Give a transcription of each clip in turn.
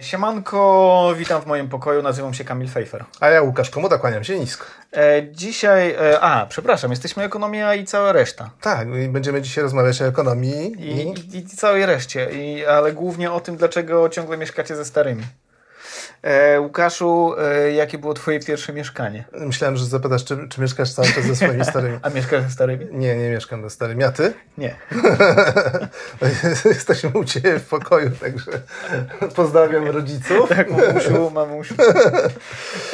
Siemanko, witam w moim pokoju, nazywam się Kamil Fejfer. A ja Łukasz Komoda, kłaniam się nisko. E, dzisiaj, e, a przepraszam, jesteśmy ekonomia i cała reszta. Tak, i będziemy dzisiaj rozmawiać o ekonomii I, i... i całej reszcie, I, ale głównie o tym, dlaczego ciągle mieszkacie ze starymi. E, Łukaszu, e, jakie było twoje pierwsze mieszkanie? Myślałem, że zapytasz, czy, czy mieszkasz cały czas ze swoimi starymi. A mieszkasz ze starymi? Nie, nie mieszkam ze starymi. A ty? Nie. Jesteśmy u Ciebie w pokoju, także pozdrawiam rodziców. Tak, mamusiu, mamusiu.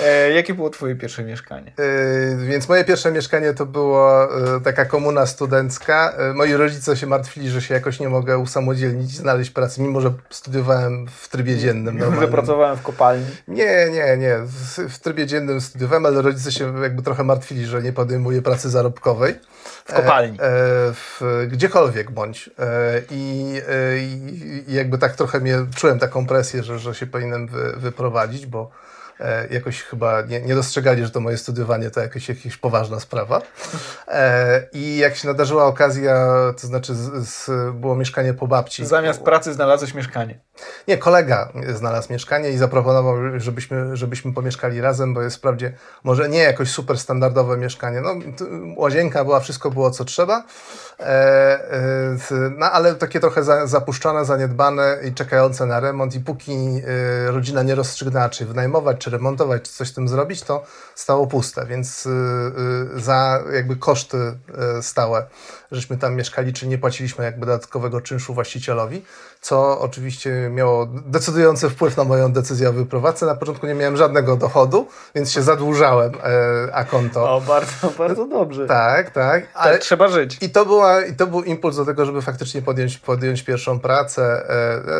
E, jakie było twoje pierwsze mieszkanie? E, więc moje pierwsze mieszkanie to była e, taka komuna studencka. E, moi rodzice się martwili, że się jakoś nie mogę usamodzielnić, znaleźć pracy, mimo że studiowałem w trybie dziennym. Że pracowałem w kopalni. Nie, nie, nie. W, w trybie dziennym studiowałem, ale rodzice się jakby trochę martwili, że nie podejmuję pracy zarobkowej. W kopalni. E, e, w, gdziekolwiek bądź. E, i, e, i, jakby tak trochę mnie, czułem taką presję, że, że się powinienem wy, wyprowadzić, bo jakoś chyba nie, nie, dostrzegali, że to moje studiowanie to jakaś, jakaś poważna sprawa. E, I jak się nadarzyła okazja, to znaczy z, z, było mieszkanie po babci. Zamiast pracy znalazłeś mieszkanie. Nie, kolega znalazł mieszkanie i zaproponował, żebyśmy, żebyśmy pomieszkali razem, bo jest wprawdzie może nie jakoś super standardowe mieszkanie. No, łazienka była, wszystko było co trzeba, e, no ale takie trochę za, zapuszczone, zaniedbane i czekające na remont. I póki rodzina nie rozstrzygnęła, czy wynajmować, czy remontować, czy coś z tym zrobić, to stało puste, więc za jakby koszty stałe, żeśmy tam mieszkali, czy nie płaciliśmy jakby dodatkowego czynszu właścicielowi, co oczywiście miało decydujący wpływ na moją decyzję o wyprowadzce. Na początku nie miałem żadnego dochodu, więc się zadłużałem, e, a konto... O, bardzo, bardzo dobrze. Tak, tak. Ale tak, trzeba żyć. I to, była, I to był impuls do tego, żeby faktycznie podjąć, podjąć pierwszą pracę.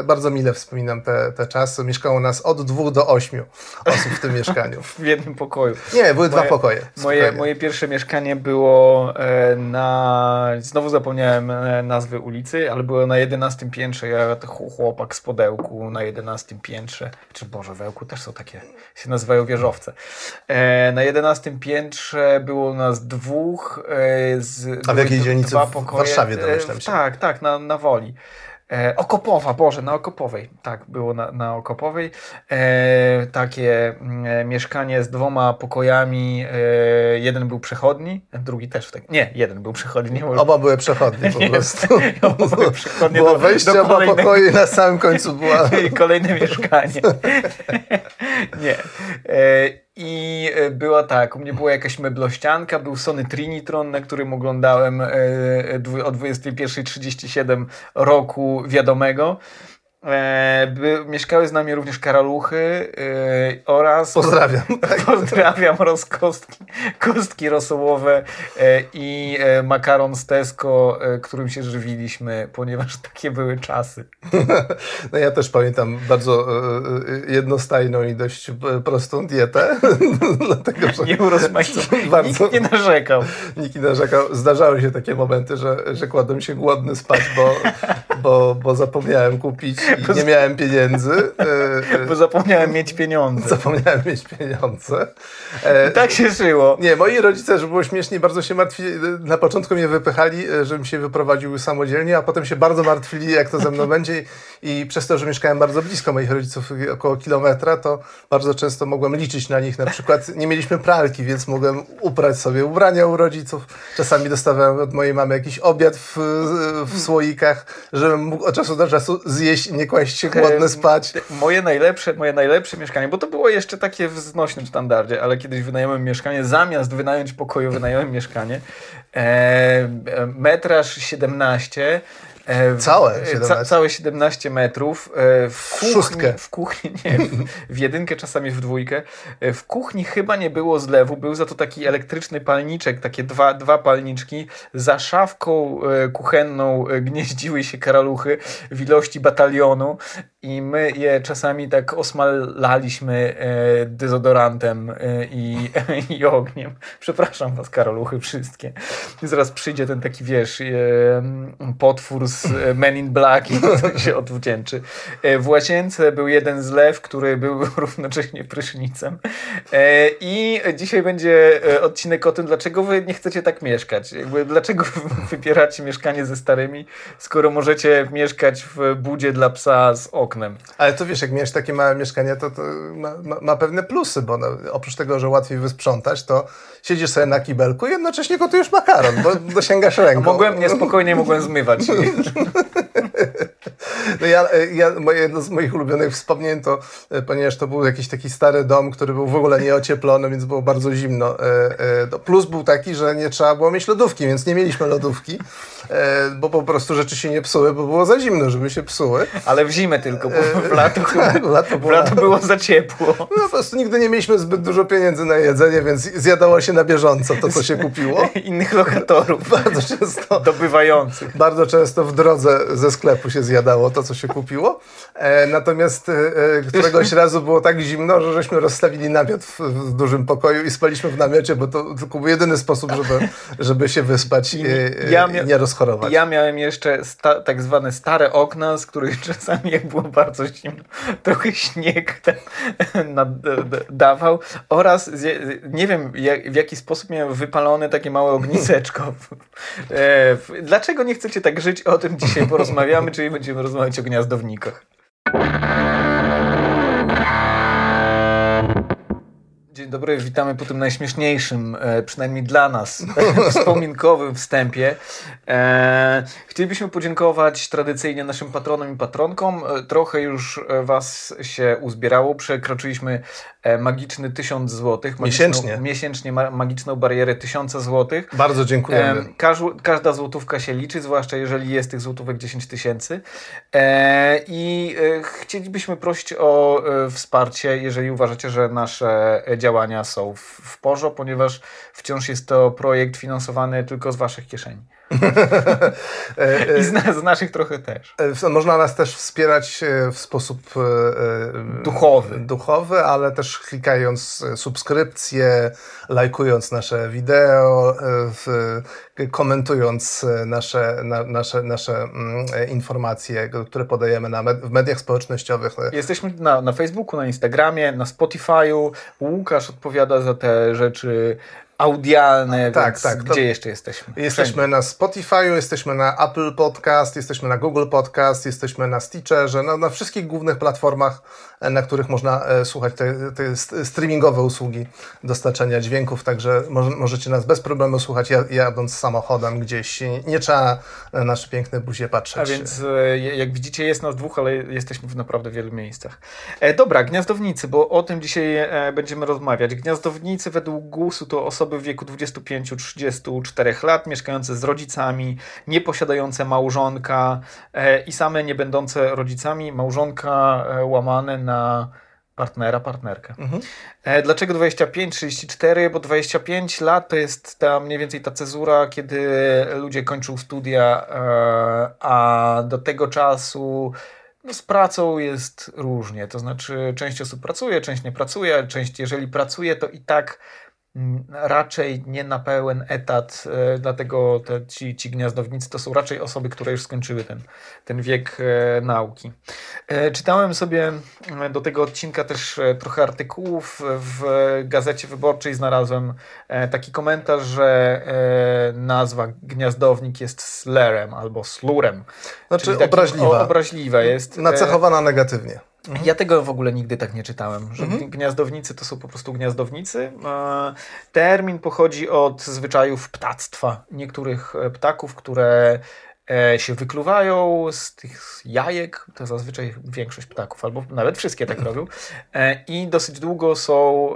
E, bardzo mile wspominam te, te czasy. Mieszkało nas od dwóch do ośmiu osób w tym mieszkaniu. w jednym pokoju. Nie, były moje, dwa pokoje. Moje, moje pierwsze mieszkanie było e, na... Znowu zapomniałem nazwy ulicy, ale było na 11 piętrze. Ja chłopak z podełku na 11 piętrze, czy Boże, wełku też są takie, się nazywają wieżowce. E, na 11 piętrze było nas dwóch. E, z, A w jakiej dzielnicy? W Warszawie domyślam się. tak, tak, na, na Woli. E, Okopowa, Boże, na Okopowej. Tak, było na, na Okopowej. E, takie e, mieszkanie z dwoma pokojami. E, jeden był przechodni, drugi też. W tak, nie, jeden był przechodni. Oba były przechodnie po prostu. oba były przechodnie było do, wejście, do oba pokoje na samym końcu była... kolejne mieszkanie. nie. E, i e, była tak, u mnie była jakaś meblościanka, był Sony Trinitron, na którym oglądałem e, o 21.37 roku wiadomego. E, by, mieszkały z nami również karaluchy e, oraz... Pozdrawiam. Tak, pozdrawiam oraz kostki, kostki rosołowe e, i makaron z Tesco, e, którym się żywiliśmy, ponieważ takie były czasy. No ja też pamiętam bardzo jednostajną i dość prostą dietę. dlatego, że nie urozmaicą. Bardzo, nikt nie narzekał. Nikt nie narzekał. Zdarzały się takie momenty, że, że kładłem się głodny spać, bo, bo, bo zapomniałem kupić nie miałem pieniędzy. E, e, Bo zapomniałem mieć pieniądze. Zapomniałem mieć pieniądze. E, I tak się żyło. Nie, moi rodzice, żeby było śmiesznie, bardzo się martwili. Na początku mnie wypychali, żebym się wyprowadził samodzielnie, a potem się bardzo martwili, jak to ze mną będzie. I przez to, że mieszkałem bardzo blisko moich rodziców, około kilometra, to bardzo często mogłem liczyć na nich. Na przykład nie mieliśmy pralki, więc mogłem uprać sobie ubrania u rodziców. Czasami dostawałem od mojej mamy jakiś obiad w, w słoikach, żebym mógł od czasu do czasu zjeść nie kłaść się głodny spać. Moje najlepsze, moje najlepsze mieszkanie, bo to było jeszcze takie w znośnym standardzie, ale kiedyś wynająłem mieszkanie, zamiast wynająć pokoju, wynająłem mieszkanie. E, metraż 17, E, całe 17, ca, całe 17 metrów. E, w kuchni, Szóstkę. W kuchni, nie, w jedynkę, czasami w dwójkę. E, w kuchni chyba nie było zlewu, był za to taki elektryczny palniczek, takie dwa, dwa palniczki. Za szafką kuchenną gnieździły się karaluchy w ilości batalionu i my je czasami tak osmalaliśmy dezodorantem i, i ogniem. Przepraszam was, karaluchy, wszystkie. Zaraz przyjdzie ten taki, wiesz, potwór z e, Men in Black i się odwdzięczy. E, w łazience był jeden zlew, który był równocześnie prysznicem. E, I dzisiaj będzie odcinek o tym, dlaczego wy nie chcecie tak mieszkać. Jakby dlaczego wybieracie mieszkanie ze starymi, skoro możecie mieszkać w budzie dla psa z oknem oknem. Ale to wiesz, jak miałeś takie małe mieszkanie, to, to ma, ma, ma, pewne plusy, bo no, oprócz tego, że łatwiej wysprzątać, to siedzisz sobie na kibelku i jednocześnie gotujesz makaron, bo dosięgasz ręką. Mogłem, niespokojnie mogłem zmywać. No ja, ja, jedno z moich ulubionych wspomnień to, e, ponieważ to był jakiś taki stary dom, który był w ogóle nieocieplony, więc było bardzo zimno. E, e, plus był taki, że nie trzeba było mieć lodówki, więc nie mieliśmy lodówki, bo po prostu rzeczy się nie psuły, bo było za zimno, żeby się psuły. Ale w zimę tylko, bo w lato, tak, w lato, było, w lato było za ciepło. No po prostu nigdy nie mieliśmy zbyt dużo pieniędzy na jedzenie, więc zjadało się na bieżąco to, co się kupiło. Innych lokatorów. Bardzo często. Dobywających. Bardzo często w drodze ze sklepu się zjadało to, co się kupiło. E, natomiast e, e, któregoś razu było tak zimno, że żeśmy rozstawili namiot w, w, dużym pokoju i spaliśmy w namiocie, bo to tylko był jedyny sposób, żeby, żeby się wyspać i ja nie rozchorować. Ja miałem jeszcze sta, tak zwane stare okna, z których czasami jak było bardzo zimno, trochę śnieg dawał oraz nie wiem jak, w jaki sposób miałem wypalone takie małe ogniseczko. Dlaczego nie chcecie tak żyć? O tym dzisiaj porozmawiamy, czyli będziemy rozmawiać o gniazdownikach. Dzień dobry, witamy po tym najśmieszniejszym, e, przynajmniej dla nas, wspominkowym wstępie. E, chcielibyśmy podziękować tradycyjnie naszym patronom i patronkom. E, trochę już Was się uzbierało. Przekroczyliśmy magiczny tysiąc złotych. Miesięcznie. Miesięcznie magiczną barierę tysiąca złotych. Bardzo dziękujemy. każda złotówka się liczy, zwłaszcza jeżeli jest tych złotówek 10 tysięcy. I chcielibyśmy prosić o wsparcie, jeżeli uważacie, że nasze działania są w, porze, ponieważ wciąż jest to projekt finansowany tylko z waszych kieszeni. I z, z, naszych trochę też. E, można nas też wspierać e, w sposób e, duchowy. duchowy, ale też klikając subskrypcje, lajkując nasze wideo, komentując nasze, na, nasze, nasze mm, informacje, które podajemy na med w mediach społecznościowych. Jesteśmy na, na Facebooku, na Instagramie, na Spotify'u. Łukasz odpowiada za te rzeczy audialne, tak, tak. Gdzie jeszcze jesteśmy? Jesteśmy Wszędzie. na Spotify'u, jesteśmy na Apple Podcast, jesteśmy na Google Podcast, jesteśmy na Stitcherze, no, na wszystkich głównych platformach, e, na których można e, słuchać te, te streamingowe usługi dostarczania dźwięków, także może, możecie nas bez problemu słuchać jadąc samochodem gdzieś. Nie trzeba na nasze piękne buzie patrzeć. A więc e, jak widzicie jest nas dwóch, ale jesteśmy w naprawdę wielu miejscach. E, dobra, gniazdownicy, bo o tym dzisiaj e, będziemy rozmawiać. Gniazdownicy według GUS-u to osoby osoby w wieku 25-34 lat, mieszkające z rodzicami, nieposiadające małżonka e, i same nie będące rodzicami, małżonka e, łamane na partnera, partnerkę. Mhm. E, dlaczego 25-34? Bo 25 lat to jest ta mniej więcej ta cezura, kiedy ludzie kończą studia, a do tego czasu no z pracą jest różnie. To znaczy, część osób pracuje, część nie pracuje, część, jeżeli pracuje, to i tak raczej nie na pełen etat, e, dlatego te, ci, ci gniazdownicy to są raczej osoby, które już skończyły ten, ten wiek e, nauki. E, czytałem sobie do tego odcinka też trochę artykułów. W Gazecie Wyborczej znalazłem taki komentarz, że nazwa gniazdownik jest slerem albo slurem. Znaczy obraźliwa. Obraźliwa jest. Nacechowana negatywnie. Mhm. Ja tego w ogóle nigdy tak nie czytałem, że mhm. gniazdownicy to są po prostu gniazdownicy. E, termin pochodzi od zwyczajów ptactwa niektórych e, ptaków, które e, się wykluwają z tych jajek, to zazwyczaj większość ptaków, albo nawet wszystkie tak robią, i dosyć długo są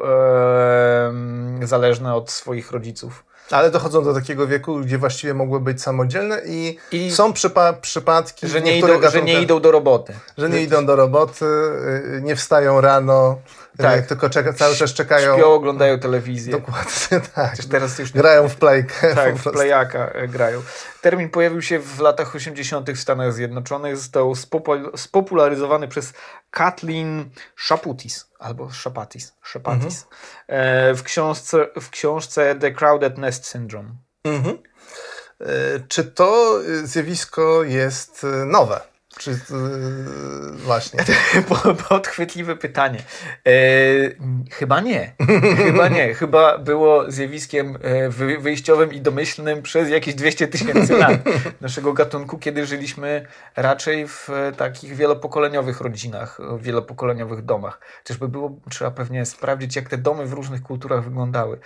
zależne od swoich rodziców. Ale dochodzą do takiego wieku, gdzie właściwie mogły być samodzielne i, I są przypa przypadki, że nie, idą, że nie idą do roboty. Że nie idą do roboty, y, nie wstają rano, tak. tylko czeka, cały czas czekają. Śpią, oglądają telewizję. Dokładnie, tak. teraz już grają w playkę. Tak, w playaka e, grają. Termin pojawił się w latach 80. w Stanach Zjednoczonych. Został spopularyzowany przez Kathleen Shaputis albo Shapatis, Shapatis mhm. w, książce, w książce The Crowded Nest Syndrome. Mhm. E, czy to zjawisko jest nowe? Czy, yy, właśnie. Podchwytliwe pytanie. E, chyba nie. Chyba nie. Chyba było zjawiskiem e, wyjściowym i domyślnym przez jakieś 200 tysięcy lat naszego gatunku, kiedy żyliśmy raczej w takich wielopokoleniowych rodzinach, wielopokoleniowych domach. Chociażby było, trzeba pewnie sprawdzić, jak te domy w różnych kulturach wyglądały.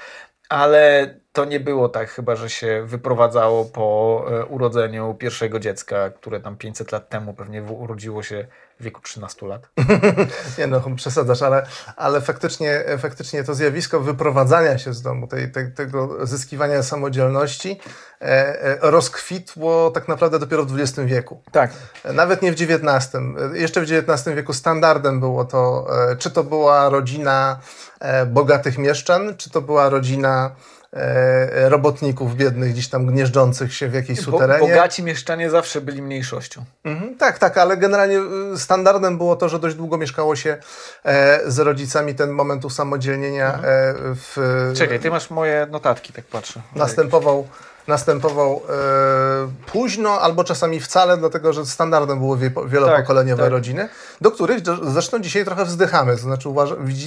Ale to nie było tak chyba, że się wyprowadzało po e, urodzeniu pierwszego dziecka, które tam 500 lat temu pewnie urodziło się w wieku 13 lat. nie no, przesadzasz, ale, ale faktycznie, faktycznie to zjawisko wyprowadzania się z domu, tej, tej, tego zyskiwania samodzielności e, e, rozkwitło tak naprawdę dopiero w XX wieku. Tak. Nawet nie w XIX. Jeszcze w XIX wieku standardem było to, e, czy to była rodzina e, bogatych mieszczan, czy to była rodzina E, robotników biednych, gdzieś tam gnieżdżących się w jakiejś suterenie. Bogaci mieszczanie zawsze byli mniejszością. Mhm, tak, tak, ale generalnie y, standardem było to, że dość długo mieszkało się e, z rodzicami ten moment usamodzielnienia mhm. e, w... Czekaj, ty masz moje notatki, tak patrzę. Następował następował e, późno albo czasami wcale, dlatego że standardem były wielopokoleniowe tak, tak. rodziny, do których zresztą dzisiaj trochę wzdychamy. To znaczy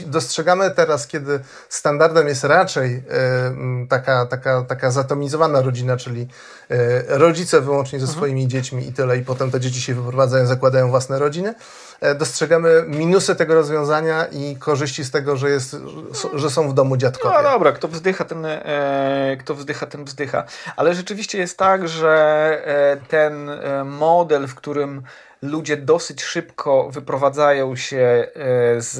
dostrzegamy teraz, kiedy standardem jest raczej e, taka, taka, taka zatomizowana rodzina, czyli e, rodzice wyłącznie ze mhm. swoimi mhm. dziećmi i tyle, i potem te dzieci się wyprowadzają, zakładają własne rodziny. E, dostrzegamy minusy tego rozwiązania i korzyści z tego, że, jest, że są w domu dziadkowie. No dobra, kto wzdycha, ten, e, kto wzdycha, ten wzdycha. Ale rzeczywiście jest tak, że e, ten e, model, w którym ludzie dosyć szybko wyprowadzają się e, z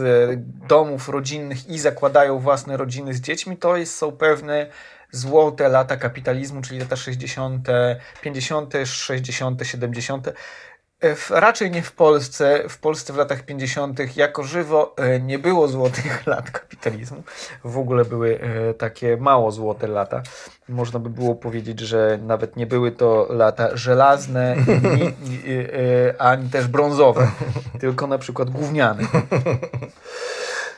domów rodzinnych i zakładają własne rodziny z dziećmi, to jest, są pewne złote lata kapitalizmu, czyli lata 60., 50., 60., 70., Raczej nie w Polsce. W Polsce w latach 50. jako żywo e, nie było złotych lat kapitalizmu. W ogóle były e, takie mało złote lata. Można by było powiedzieć, że nawet nie były to lata żelazne, e, ani też brązowe, tylko na przykład gówniane.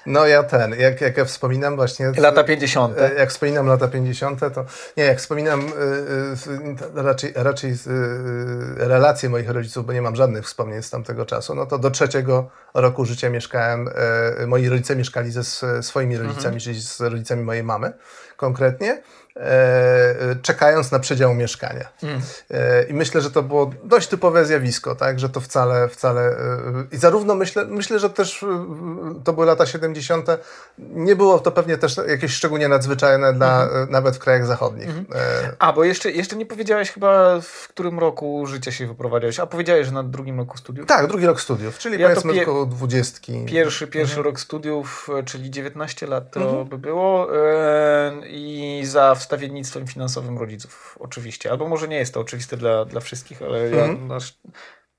No ja ten, jak, jak ja wspominam właśnie... Lata 50. E, jak wspominam lata 50, to nie, jak wspominam y, y, raczej, raczej y, relacje moich rodziców, bo nie mam żadnych wspomnień z tamtego czasu, no to do trzeciego roku życia mieszkałem, moi rodzice mieszkali ze swoimi rodzicami, mhm. czyli z rodzicami mojej mamy konkretnie. E, czekając na przedział mieszkania. Mm. E, I myślę, że to było dość typowe zjawisko, tak, że to wcale, wcale e, i zarówno myślę, myślę, że też to były lata 70. Nie było to pewnie też jakieś szczególnie nadzwyczajne dla, mm. nawet w krajach zachodnich. Mm. A, bo jeszcze, jeszcze nie powiedziałeś chyba w którym roku życia się wyprowadziłeś, a powiedziałeś, że na drugim roku studiów? Tak, drugi rok studiów, czyli ja powiedzmy pie... około dwudziestki. Pierwszy, pierwszy mhm. rok studiów, czyli 19 lat to mhm. by było i za wstawiennictwem finansowym rodziców, oczywiście. Albo może nie jest to oczywiste dla, dla wszystkich, ale mhm. ja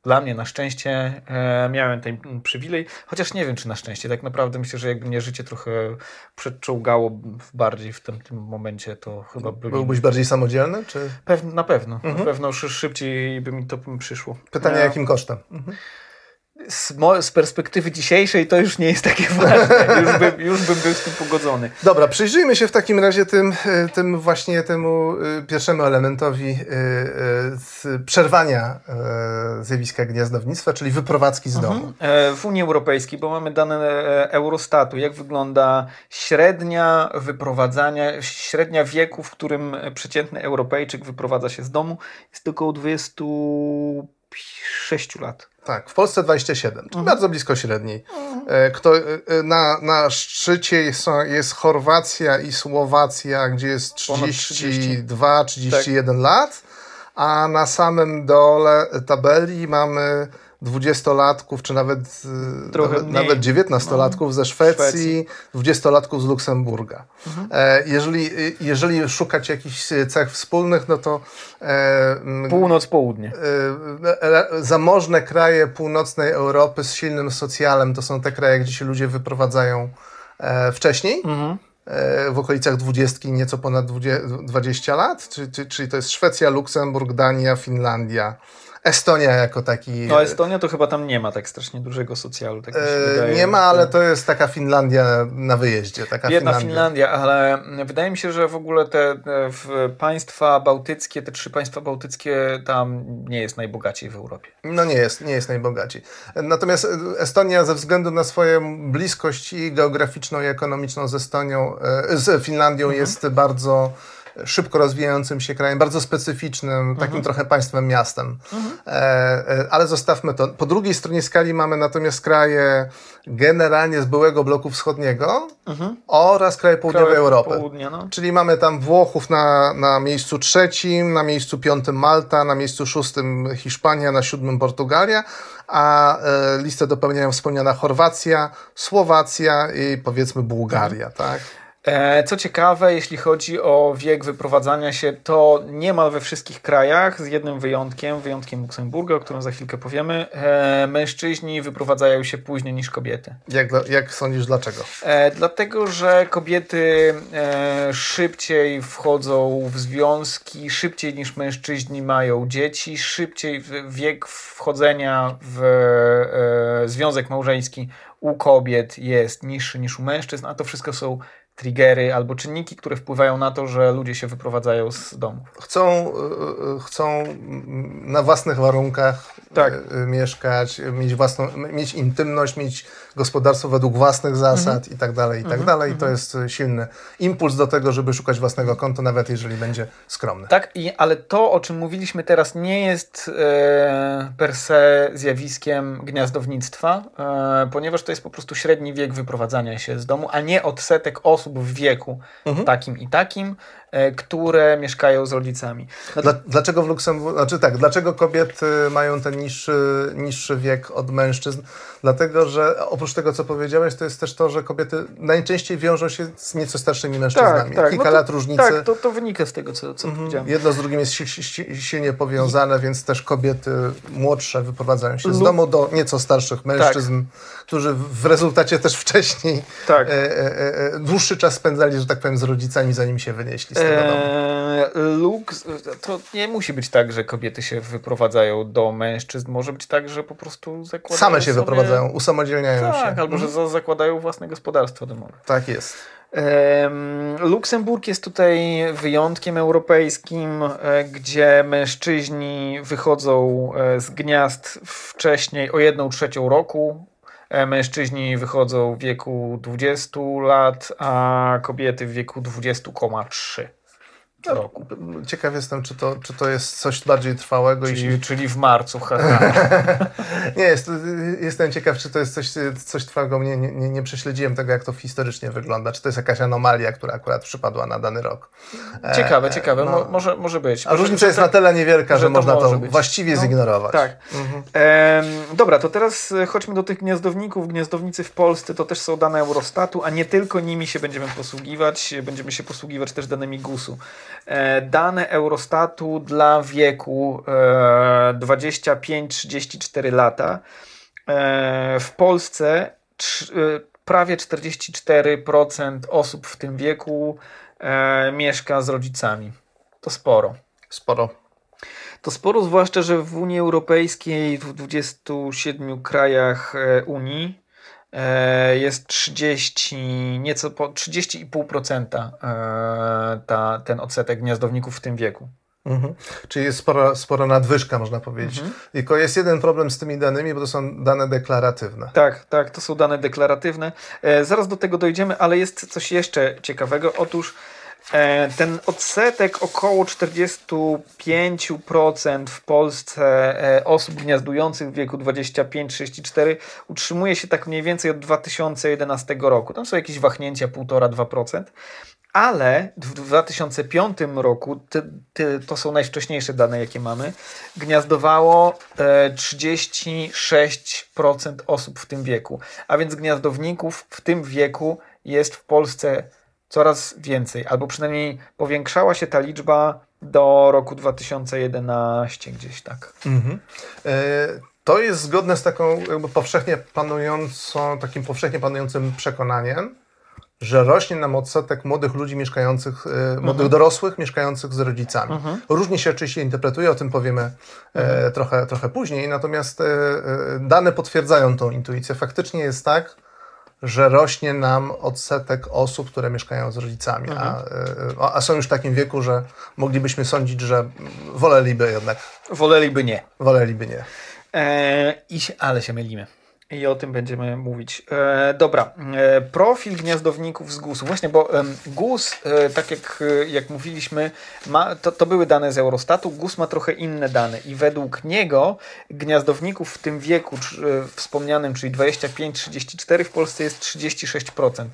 dla mnie na szczęście e, miałem ten przywilej, chociaż nie wiem, czy na szczęście. Tak naprawdę myślę, że jakby mnie życie trochę przedczołgało bardziej w tym, tym momencie, to chyba by Byłbyś bardziej samodzielny? Czy? na pewno. Mhm. Na pewno szybciej by mi to przyszło. Pytanie, ja... jakim kosztem? Mhm z, z, perspektywy dzisiejszej to już nie jest takie ważne. Już bym, już bym był z tym pogodzony. Dobra, przyjrzyjmy się w takim razie tym, e, tym właśnie temu e, pierwszemu elementowi e, przerwania zjawiska gniazdownictwa, czyli wyprowadzki z domu. Mhm. W Unii Europejskiej, bo mamy dane Eurostatu, jak wygląda średnia wyprowadzania, średnia wieku, w którym przeciętny Europejczyk wyprowadza się z domu, jest około 26 lat. Tak, w Polsce 27, mhm. bardzo blisko średniej. Mhm. Kto, e, e, na, na szczycie jest, jest Chorwacja i Słowacja, gdzie jest 32-31 tak. lat, a na samym dole tabeli mamy dwudziestolatków, czy nawet, e, Trochę nawet, nawet dziewiętnastolatków no. ze Szwecji, dwudziestolatków z Luksemburga. Mhm. E, jeżeli, jeżeli szukać jakichś cech wspólnych, no to e, północ-południe. E, zamożne kraje północnej Europy z silnym socjalem to są te kraje, gdzie się ludzie wyprowadzają e, wcześniej. Mhm w okolicach dwudziestki, nieco ponad 20 lat, czyli, czyli to jest Szwecja, Luksemburg, Dania, Finlandia, Estonia jako taki. No Estonia to chyba tam nie ma tak strasznie dużego socjalu. Tak e, nie ma, ale to jest taka Finlandia na wyjeździe. Taka Biedna Finlandia. Finlandia, ale wydaje mi się, że w ogóle te państwa bałtyckie, te trzy państwa bałtyckie tam nie jest najbogaciej w Europie. No nie jest, nie jest najbogaciej. Natomiast Estonia ze względu na swoją bliskość i geograficzną i ekonomiczną z Estonią, e, z Finlandią mhm. jest bardzo szybko rozwijającym się krajem, bardzo specyficznym, takim mhm. trochę państwem miastem. Mhm. E, e, ale zostawmy to. Po drugiej stronie skali mamy natomiast kraje generalnie z byłego bloku wschodniego mhm. oraz kraje południowej kraje Europy. Południa, no. Czyli mamy tam Włochów na, na miejscu trzecim, na miejscu piątym Malta, na miejscu szóstym Hiszpania, na siódmym Portugalia, a e, listę dopełniają wspomniana Chorwacja, Słowacja i powiedzmy Bułgaria, mhm. tak? E, co ciekawe, jeśli chodzi o wiek wyprowadzania się, to niemal we wszystkich krajach, z jednym wyjątkiem, wyjątkiem Luksemburga, o którym za chwilkę powiemy, e, mężczyźni wyprowadzają się później niż kobiety. Jak, jak sądzisz, dlaczego? E, dlatego, że kobiety szybciej wchodzą w związki, szybciej niż mężczyźni mają dzieci, szybciej wiek wchodzenia w związek małżeński u kobiet jest niższy niż u mężczyzn, a to wszystko są triggery albo czynniki, które wpływają na to, że ludzie się wyprowadzają z domów. Chcą, e, e, chcą na własnych warunkach tak. E, mieszkać, mieć własną, mieć intymność, mieć gospodarstwo według własnych zasad mhm. i tak dalej, i tak mhm. dalej. I to mhm. jest silny impuls do tego, żeby szukać własnego konta, nawet jeżeli będzie skromny. Tak, i, ale to, o czym mówiliśmy teraz, nie jest e, per se zjawiskiem gniazdownictwa, e, ponieważ to jest po prostu średni wiek wyprowadzania się z domu, a nie odsetek osób w wieku mhm. takim i takim, które mieszkają z rodzicami. No Dla, dlaczego w Luksemburgu, znaczy tak, dlaczego kobiety mają ten niższy, niższy wiek od mężczyzn? Dlatego, że oprócz tego, co powiedziałeś, to jest też to, że kobiety najczęściej wiążą się z nieco starszymi mężczyznami. Tak, tak. Kilka no to, lat różnicy. Tak, to, to wynika z tego, co, co mhm. powiedziałem. Jedno z drugim jest silnie powiązane, więc też kobiety młodsze wyprowadzają się z domu do nieco starszych mężczyzn, tak. którzy w rezultacie też wcześniej tak. e, e, e, dłuższy czas spędzali, że tak powiem, z rodzicami, zanim się wynieśli. Eee, Lux, to nie musi być tak, że kobiety się wyprowadzają do mężczyzn. Może być tak, że po prostu zakładają. Same się sobie... wyprowadzają, usamodzielniają tak, się. Tak, albo że mhm. zakładają własne gospodarstwo domowe. Tak jest. Luksemburg jest tutaj wyjątkiem europejskim, e, gdzie mężczyźni wychodzą e, z gniazd wcześniej o jedną trzecią roku. E, mężczyźni wychodzą w wieku 20 lat, a kobiety w wieku 20,3 roku. Ciekaw jestem, czy to, czy to jest coś bardziej trwałego. Czyli, jeśli... czyli w marcu. nie, jest, jestem ciekaw, czy to jest coś, coś trwałego. Nie, nie, nie prześledziłem tego, jak to historycznie wygląda. Czy to jest jakaś anomalia, która akurat przypadła na dany rok. Ciekawe, e, ciekawe. No. może, może być. A różnica jest na tyle niewielka, że, że można to, być. właściwie no, zignorować. Tak. Mhm. E, dobra, to teraz e, chodźmy do tych gniazdowników. Gniazdownicy w Polsce to też są dane Eurostatu, a nie tylko nimi się będziemy posługiwać. Będziemy się posługiwać też danymi GUS-u. E, dane Eurostatu dla wieku 25-34 e, lata. E, w Polsce prawie 44% osób w tym wieku mieszka z rodzicami. To sporo. Sporo. To sporo, zwłaszcza, że w Unii Europejskiej, w 27 krajach Unii, jest 30, nieco po 30,5% e, ta, ten odsetek gniazdowników w tym wieku. Mhm. Czyli jest spora, spora nadwyżka, można powiedzieć. Mhm. Tylko jest jeden problem z tymi danymi, bo to są dane deklaratywne. Tak, tak, to są dane deklaratywne. E, zaraz do tego dojdziemy, ale jest coś jeszcze ciekawego. Otóż E, ten odsetek około 45% w Polsce e, osób gniazdujących w wieku 25-34 utrzymuje się tak mniej więcej od 2011 roku. Tam są jakieś wahnięcia 1,5-2%. Ale w 2005 roku, ty, ty, to są najwcześniejsze dane, jakie mamy, gniazdowało 36% e, osób w tym wieku. A więc gniazdowników w tym wieku jest w Polsce coraz więcej, albo przynajmniej powiększała się ta liczba do roku 2011 gdzieś tak. Mhm. E, to jest zgodne z taką jakby powszechnie panującą, takim powszechnie panującym przekonaniem, że rośnie nam odsetek młodych ludzi mieszkających, e, młodych dorosłych mieszkających z rodzicami. Różnie się oczywiście interpretuje, o tym powiemy e, trochę, trochę później, natomiast dane potwierdzają tą intuicję. Faktycznie jest tak, że rośnie nam odsetek osób, które mieszkają z rodzicami, a, e, a są już w takim wieku, że moglibyśmy sądzić, że woleliby jednak, Woleliby nie. woleliby nie. E, się, ale się mylimy. I o tym będziemy mówić. E, dobra, e, profil gniazdowników z GUS-u. Właśnie, bo em, GUS, e, tak jak, e, jak mówiliśmy, ma, to, to były dane z Eurostatu, GUS ma trochę inne dane i według niego gniazdowników w tym wieku cz- e, wspomnianym, czyli 25-34 w Polsce jest 36%.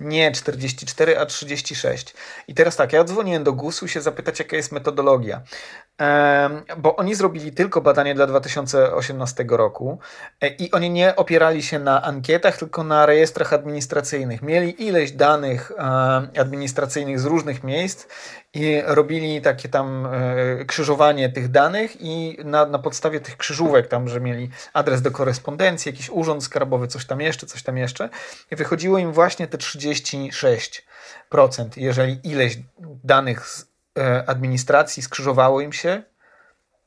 Nie 44, a 36. I teraz tak, ja dzwoniłem do GUS-u się zapytać, jaka jest metodologia. Bo oni zrobili tylko badanie dla 2018 roku e, i oni nie opierali się na ankietach, tylko na rejestrach administracyjnych. Mieli ileś danych e, administracyjnych z różnych miejsc i robili takie tam e, krzyżowanie tych danych i na, na podstawie tych krzyżówek tam, że mieli adres do korespondencji, jakiś urząd skarbowy, coś tam jeszcze, coś tam jeszcze i wychodziło im właśnie te 36%, jeżeli ileś danych z e, administracji skrzyżowało im się,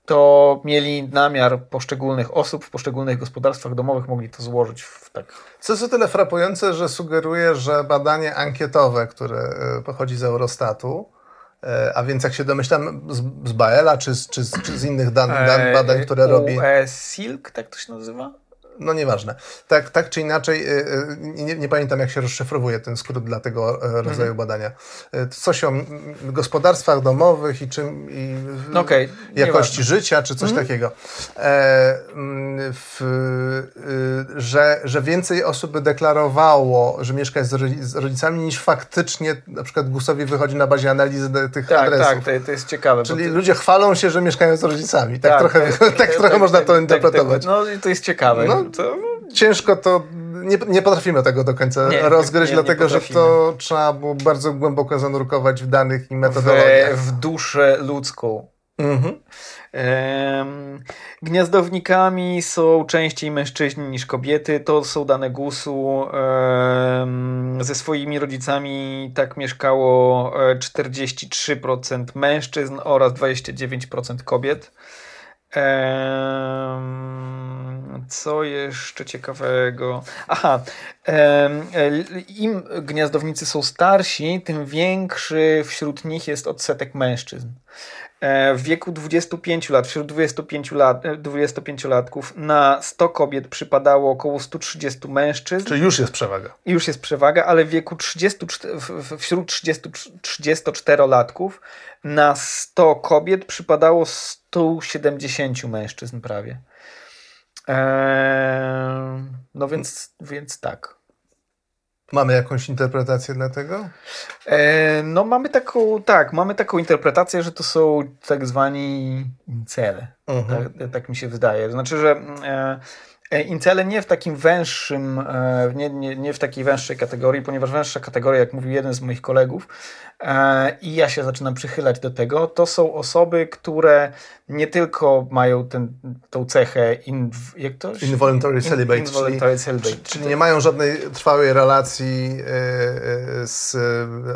to mieli namiar poszczególnych osób w poszczególnych gospodarstwach domowych, mogli to złożyć w tak. Co jest o tyle frapujące, że sugeruje, że badanie ankietowe, które e, pochodzi z Eurostatu, e, a więc jak się domyślam z, z Baela czy, z- czy, czy z innych dan, dan, badań, które robi, UE Silk, tak to się nazywa? No nieważne. Tak, tak czy inaczej, e, e, nie, nie pamiętam jak się rozszyfrowuje ten skrót dla tego e, rodzaju badania. E, Coś o gospodarstwach domowych i czym i okej, jakości życia, czy coś takiego. E, w, y, że, że więcej osób by deklarowało, że mieszka z rodzi- z rodzicami, niż faktycznie na przykład GUS-owi wychodzi na bazie analizy tych Tak, adresów. tak, to, to jest ciekawe. Czyli ty- ludzie chwalą się, że mieszkają z rodzicami. Tak, trochę, tak, tak, trochę tak, można tak, to tak, interpretować. tak, no i to jest ciekawe. No, to, Ciężko to, nie, nie potrafimy tego do końca Nie, rozgryźć, nie, dlatego że to trzeba było bardzo głęboko zanurkować w danych i metodologiach. w, w duszę ludzką. Mhm. Gniazdownikami są częściej mężczyźni niż kobiety. To są dane GUS-u. Ze swoimi rodzicami tak mieszkało e, 43% mężczyzn oraz 29% kobiet. Co jeszcze ciekawego? Aha, e, im gniazdownicy są starsi, tym większy wśród nich jest odsetek mężczyzn. E, W wieku 25 lat, wśród 25 lat, e, 25-latków na 100 kobiet przypadało około 130 mężczyzn. Czyli już jest przewaga. Już jest przewaga, ale w wieku 30, w- w- wśród 30, 34-latków na 100 kobiet przypadało 170 mężczyzn prawie. Eee, no więc, więc tak. Mamy jakąś interpretację dla tego? E, no mamy taką, tak, mamy taką interpretację, że to są tak zwani incele. Mhm. Tak, tak mi się wydaje. Znaczy, że e, e, incele nie w takim węższym, e, nie, nie, nie w takiej węższej kategorii, ponieważ węższa kategoria, jak mówił jeden z moich kolegów, e, i ja się zaczynam przychylać do tego, to są osoby, które nie tylko mają ten, tą cechę, in, jak to? Involuntary celibate, In, involuntary celibate. Czyli, czyli nie mają żadnej trwałej relacji z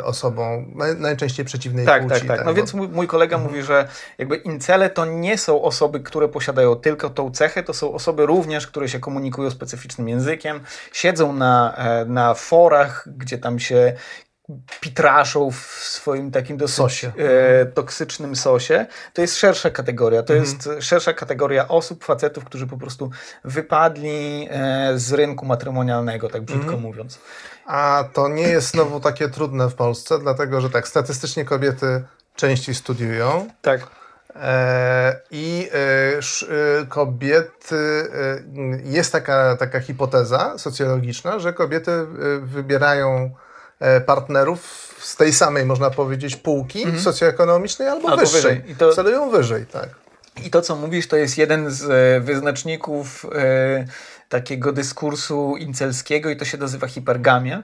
osobą naj, najczęściej przeciwnej Tak, płci. tak, tak. No bo- więc mój, mój kolega mówi, że jakby incele to nie są osoby, które posiadają tylko tą cechę, to są osoby również, które się komunikują specyficznym językiem, siedzą na, e, na forach, gdzie tam się pitraszą w swoim takim dosyć Sosie. e, toksycznym sosie. To jest szersza kategoria. To jest szersza kategoria osób, facetów, którzy po prostu wypadli e, z rynku matrymonialnego, tak brzydko mówiąc. A to nie jest znowu takie trudne w Polsce, dlatego że tak, statystycznie kobiety częściej studiują. Tak. E, I e, e, kobiety, jest taka, taka hipoteza socjologiczna, że kobiety wybierają partnerów z tej samej, można powiedzieć, półki socjoekonomicznej albo, Albo wyższej. wyżej. I to- Celują wyżej, tak. I to, co mówisz, to jest jeden z wyznaczników e, takiego dyskursu incelskiego i to się nazywa hipergamia.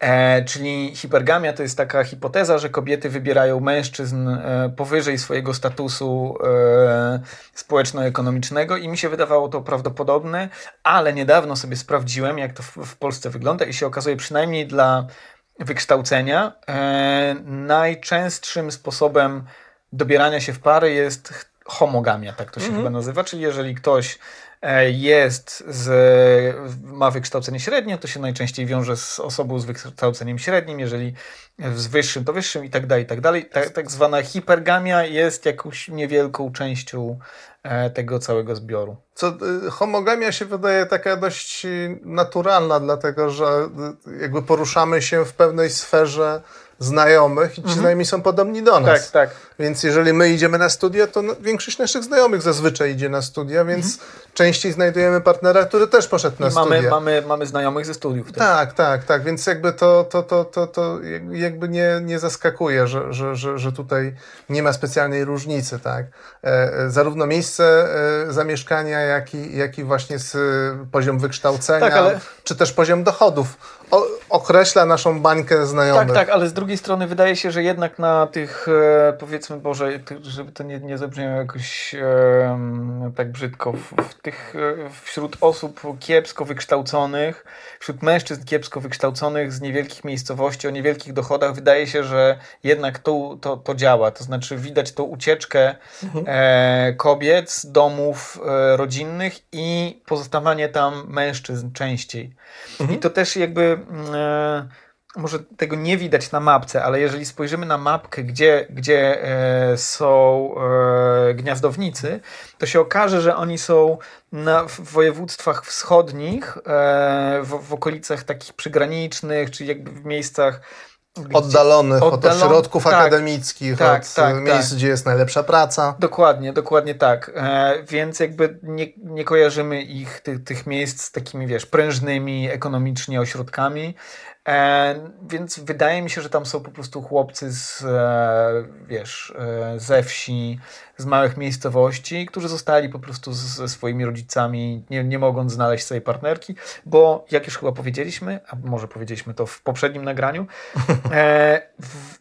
E, czyli hipergamia to jest taka hipoteza, że kobiety wybierają mężczyzn e, powyżej swojego statusu e, społeczno-ekonomicznego i mi się wydawało to prawdopodobne, ale niedawno sobie sprawdziłem, jak to w, w Polsce wygląda i się okazuje przynajmniej dla wykształcenia. E, najczęstszym sposobem dobierania się w pary jest homogamia, tak to się Mhm. chyba nazywa, czyli jeżeli ktoś jest z, ma wykształcenie średnie, to się najczęściej wiąże z osobą z wykształceniem średnim, jeżeli z wyższym to wyższym i tak dalej, i tak dalej. Tak, tak zwana hipergamia jest jakąś niewielką częścią e, tego całego zbioru. Co, y, homogamia się wydaje taka dość naturalna, dlatego że jakby poruszamy się w pewnej sferze znajomych i ci znajomi są podobni do nas. Mhm. Tak, tak. Więc jeżeli my idziemy na studia, to no, większość naszych znajomych zazwyczaj idzie na studia, więc częściej znajdujemy partnera, który też poszedł na Mhm. Mamy, studia. mamy, mamy znajomych ze studiów. też. Tak, tak, tak, więc jakby to, to, to, to, to jakby nie, nie zaskakuje, że, że, że, że tutaj nie ma specjalnej różnicy, tak. E, e, zarówno miejsce e, zamieszkania, jak i, jak i właśnie z, e, poziom wykształcenia, Tak, ale- czy też poziom dochodów o, określa naszą bańkę znajomych. Tak, tak, ale z drugiej strony wydaje się, że jednak na tych, e, powiedzmy, Boże, ty- żeby to nie, nie zabrzmiało jakoś e, tak brzydko, w, w tych, e, wśród osób kiepsko wykształconych, wśród mężczyzn kiepsko wykształconych z niewielkich miejscowości, o niewielkich dochodach, wydaje się, że jednak to, to, to działa. To znaczy widać tą ucieczkę e, kobiet z domów e, rodzinnych i pozostawanie tam mężczyzn częściej. I to też jakby... może tego nie widać na mapce, ale jeżeli spojrzymy na mapkę, gdzie, gdzie e, są e, gniazdownicy, to się okaże, że oni są na, w województwach wschodnich, e, w, w okolicach takich przygranicznych, czy jakby w miejscach gdzie- Oddalonych od Oddalon- ośrodków tak, akademickich, tak, od tak, e, miejsc, tak. gdzie jest najlepsza praca. Dokładnie, dokładnie tak. E, więc jakby nie, nie kojarzymy ich, tych, tych miejsc z takimi, wiesz, prężnymi ekonomicznie ośrodkami. E, więc wydaje mi się, że tam są po prostu chłopcy z, e, wiesz, e, ze wsi, z małych miejscowości, którzy zostali po prostu ze swoimi rodzicami, nie, nie mogąc znaleźć swojej partnerki, bo jak już chyba powiedzieliśmy, a może powiedzieliśmy to w poprzednim nagraniu, e,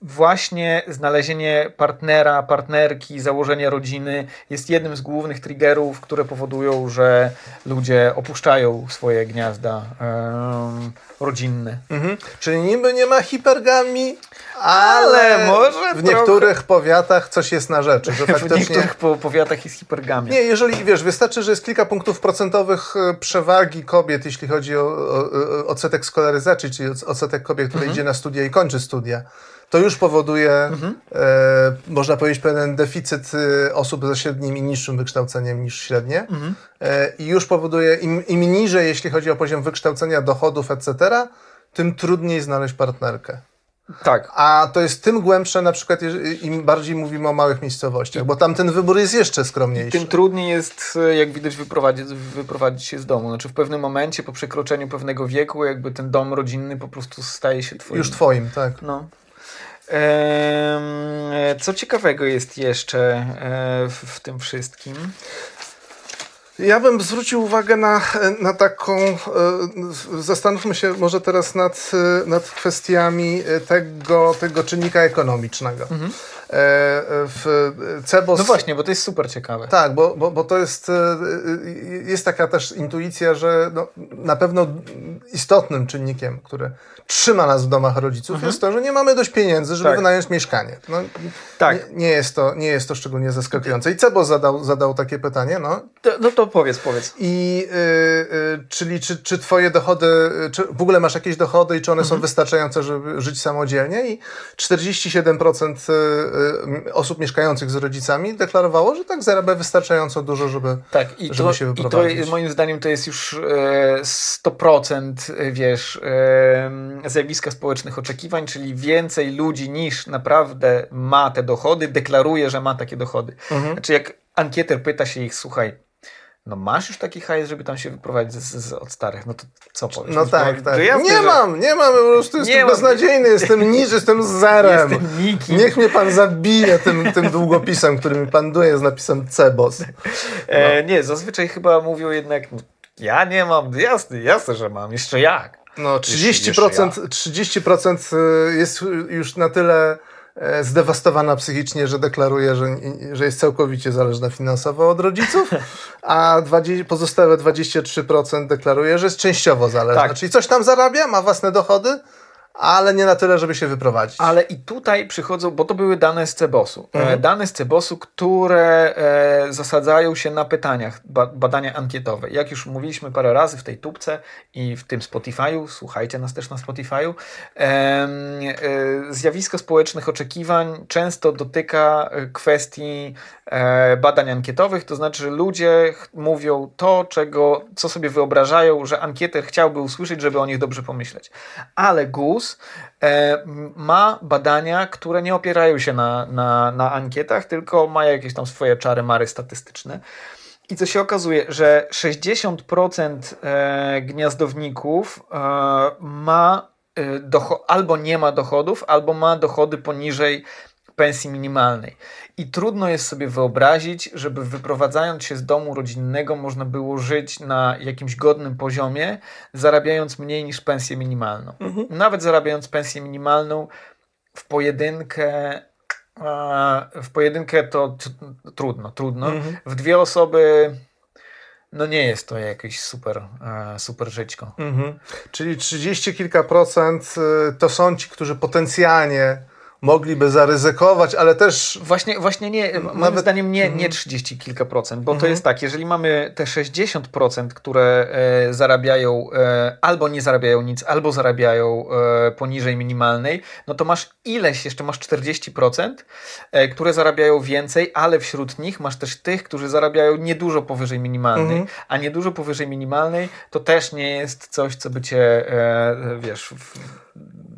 właśnie znalezienie partnera, partnerki, założenie rodziny jest jednym z głównych triggerów, które powodują, że ludzie opuszczają swoje gniazda em, rodzinne. Mhm. Czyli niby nie ma hipergamii, Ale może w trochę. niektórych powiatach coś jest na rzeczy, że W faktycznie... niektórych po, powiatach jest hipergamia. Nie, jeżeli, wiesz, wystarczy, że jest kilka punktów procentowych e, przewagi kobiet, jeśli chodzi o, o, o odsetek skolaryzacji, czyli odsetek kobiet, które idzie na studia i kończy studia, to już powoduje, e, można powiedzieć, pewien deficyt e, osób ze średnim i niższym wykształceniem niż średnie. E, I już powoduje, im, im niżej, jeśli chodzi o poziom wykształcenia, dochodów, etc., tym trudniej znaleźć partnerkę. Tak. A to jest tym głębsze, na przykład, im bardziej mówimy o małych miejscowościach, bo tam ten wybór jest jeszcze skromniejszy. Tym trudniej jest, e, jak widać, wyprowadzić, wyprowadzić się z domu. Znaczy w pewnym momencie, po przekroczeniu pewnego wieku, jakby ten dom rodzinny po prostu staje się twoim. Już twoim, tak. No. Em, co ciekawego jest jeszcze e, w, w tym wszystkim? Ja bym zwrócił uwagę na, na taką. e, Zastanówmy się może teraz nad, e, nad kwestiami tego, tego czynnika ekonomicznego. E, W CEBOS. No właśnie, bo to jest super ciekawe. Tak, bo, bo, bo to jest, e, e, jest taka też intuicja, że no, na pewno istotnym czynnikiem, który trzyma nas w domach rodziców, jest to, że nie mamy dość pieniędzy, żeby Tak. wynająć mieszkanie. No, Tak. Nie, nie, jest to, nie jest to szczególnie zaskakujące. I CEBOS zadał, zadał takie pytanie, no, To, no to powiedz, powiedz. i y, y, czyli czy, czy twoje dochody, czy w ogóle masz jakieś dochody i czy one są wystarczające, żeby żyć samodzielnie? I 47% y, y, osób mieszkających z rodzicami deklarowało, że tak zarabia wystarczająco dużo, żeby, Tak, i żeby to, się i to wyprowadzić. moim zdaniem to jest już e, 100% e, wiesz, e, zjawiska społecznych oczekiwań, czyli więcej ludzi niż naprawdę ma te dochody, deklaruje, że ma takie dochody. Mhm. Znaczy jak ankieter pyta się ich, słuchaj, no masz już taki hajs, żeby tam się wyprowadzić z, z, od starych, no to co powiesz? No tak, tak. Że jasne, nie że mam, nie mam, po prostu jestem mam. beznadziejny, jestem niż, jestem zerem. Jestem nikim. Niech mnie pan zabije tym, tym długopisem, który mi pan duje z napisem CEBOS. E, nie, zazwyczaj chyba mówią jednak, no, ja nie mam, jasne, jasne, że mam, jeszcze jak. No, Jeszcze- 30%, 30% y, jest już na tyle zdewastowana psychicznie, że deklaruje, że, że jest całkowicie zależna finansowo od rodziców, a 20, pozostałe 23% deklaruje, że jest częściowo zależna. Tak. Czyli coś tam zarabia, ma własne dochody, ale nie na tyle, żeby się wyprowadzić. Ale i tutaj przychodzą, bo to były dane z Cebosu. E, Mhm. Dane z Cebosu, które e, zasadzają się na pytaniach, ba, badania ankietowe. Jak już mówiliśmy parę razy w tej tubce i w tym Spotify'u, słuchajcie nas też na Spotify'u, em, e, zjawisko społecznych oczekiwań często dotyka e, kwestii e, badań ankietowych, to znaczy, że ludzie mówią to, czego, co sobie wyobrażają, że ankieter chciałby usłyszeć, żeby o nich dobrze pomyśleć. Ale GUS e, ma badania, które nie opierają się na, na, na ankietach, tylko mają jakieś tam swoje czary mary statystyczne. I co się okazuje, że 60% e, gniazdowników e, ma albo nie ma dochodów, albo ma dochody poniżej pensji minimalnej. I trudno jest sobie wyobrazić, żeby wyprowadzając się z domu rodzinnego można było żyć na jakimś godnym poziomie, zarabiając mniej niż pensję minimalną. Nawet zarabiając pensję minimalną w pojedynkę w pojedynkę to trudno, trudno. Mhm. W dwie osoby no nie jest to jakieś super, e, super żyćko. Mhm. Czyli 30 kilka procent y, to są ci, którzy potencjalnie mogliby zaryzykować, ale też Właśnie, właśnie nie, moim Nawet- zdaniem nie, Mhm. nie 30 kilka procent, bo to Mhm. jest tak, jeżeli mamy te 60%, które e, zarabiają e, albo nie zarabiają nic, albo zarabiają e, poniżej minimalnej, no to masz ileś, jeszcze masz 40%, e, które zarabiają więcej, ale wśród nich masz też tych, którzy zarabiają niedużo powyżej minimalnej, Mhm. a niedużo powyżej minimalnej to też nie jest coś, co by cię, e, wiesz, w,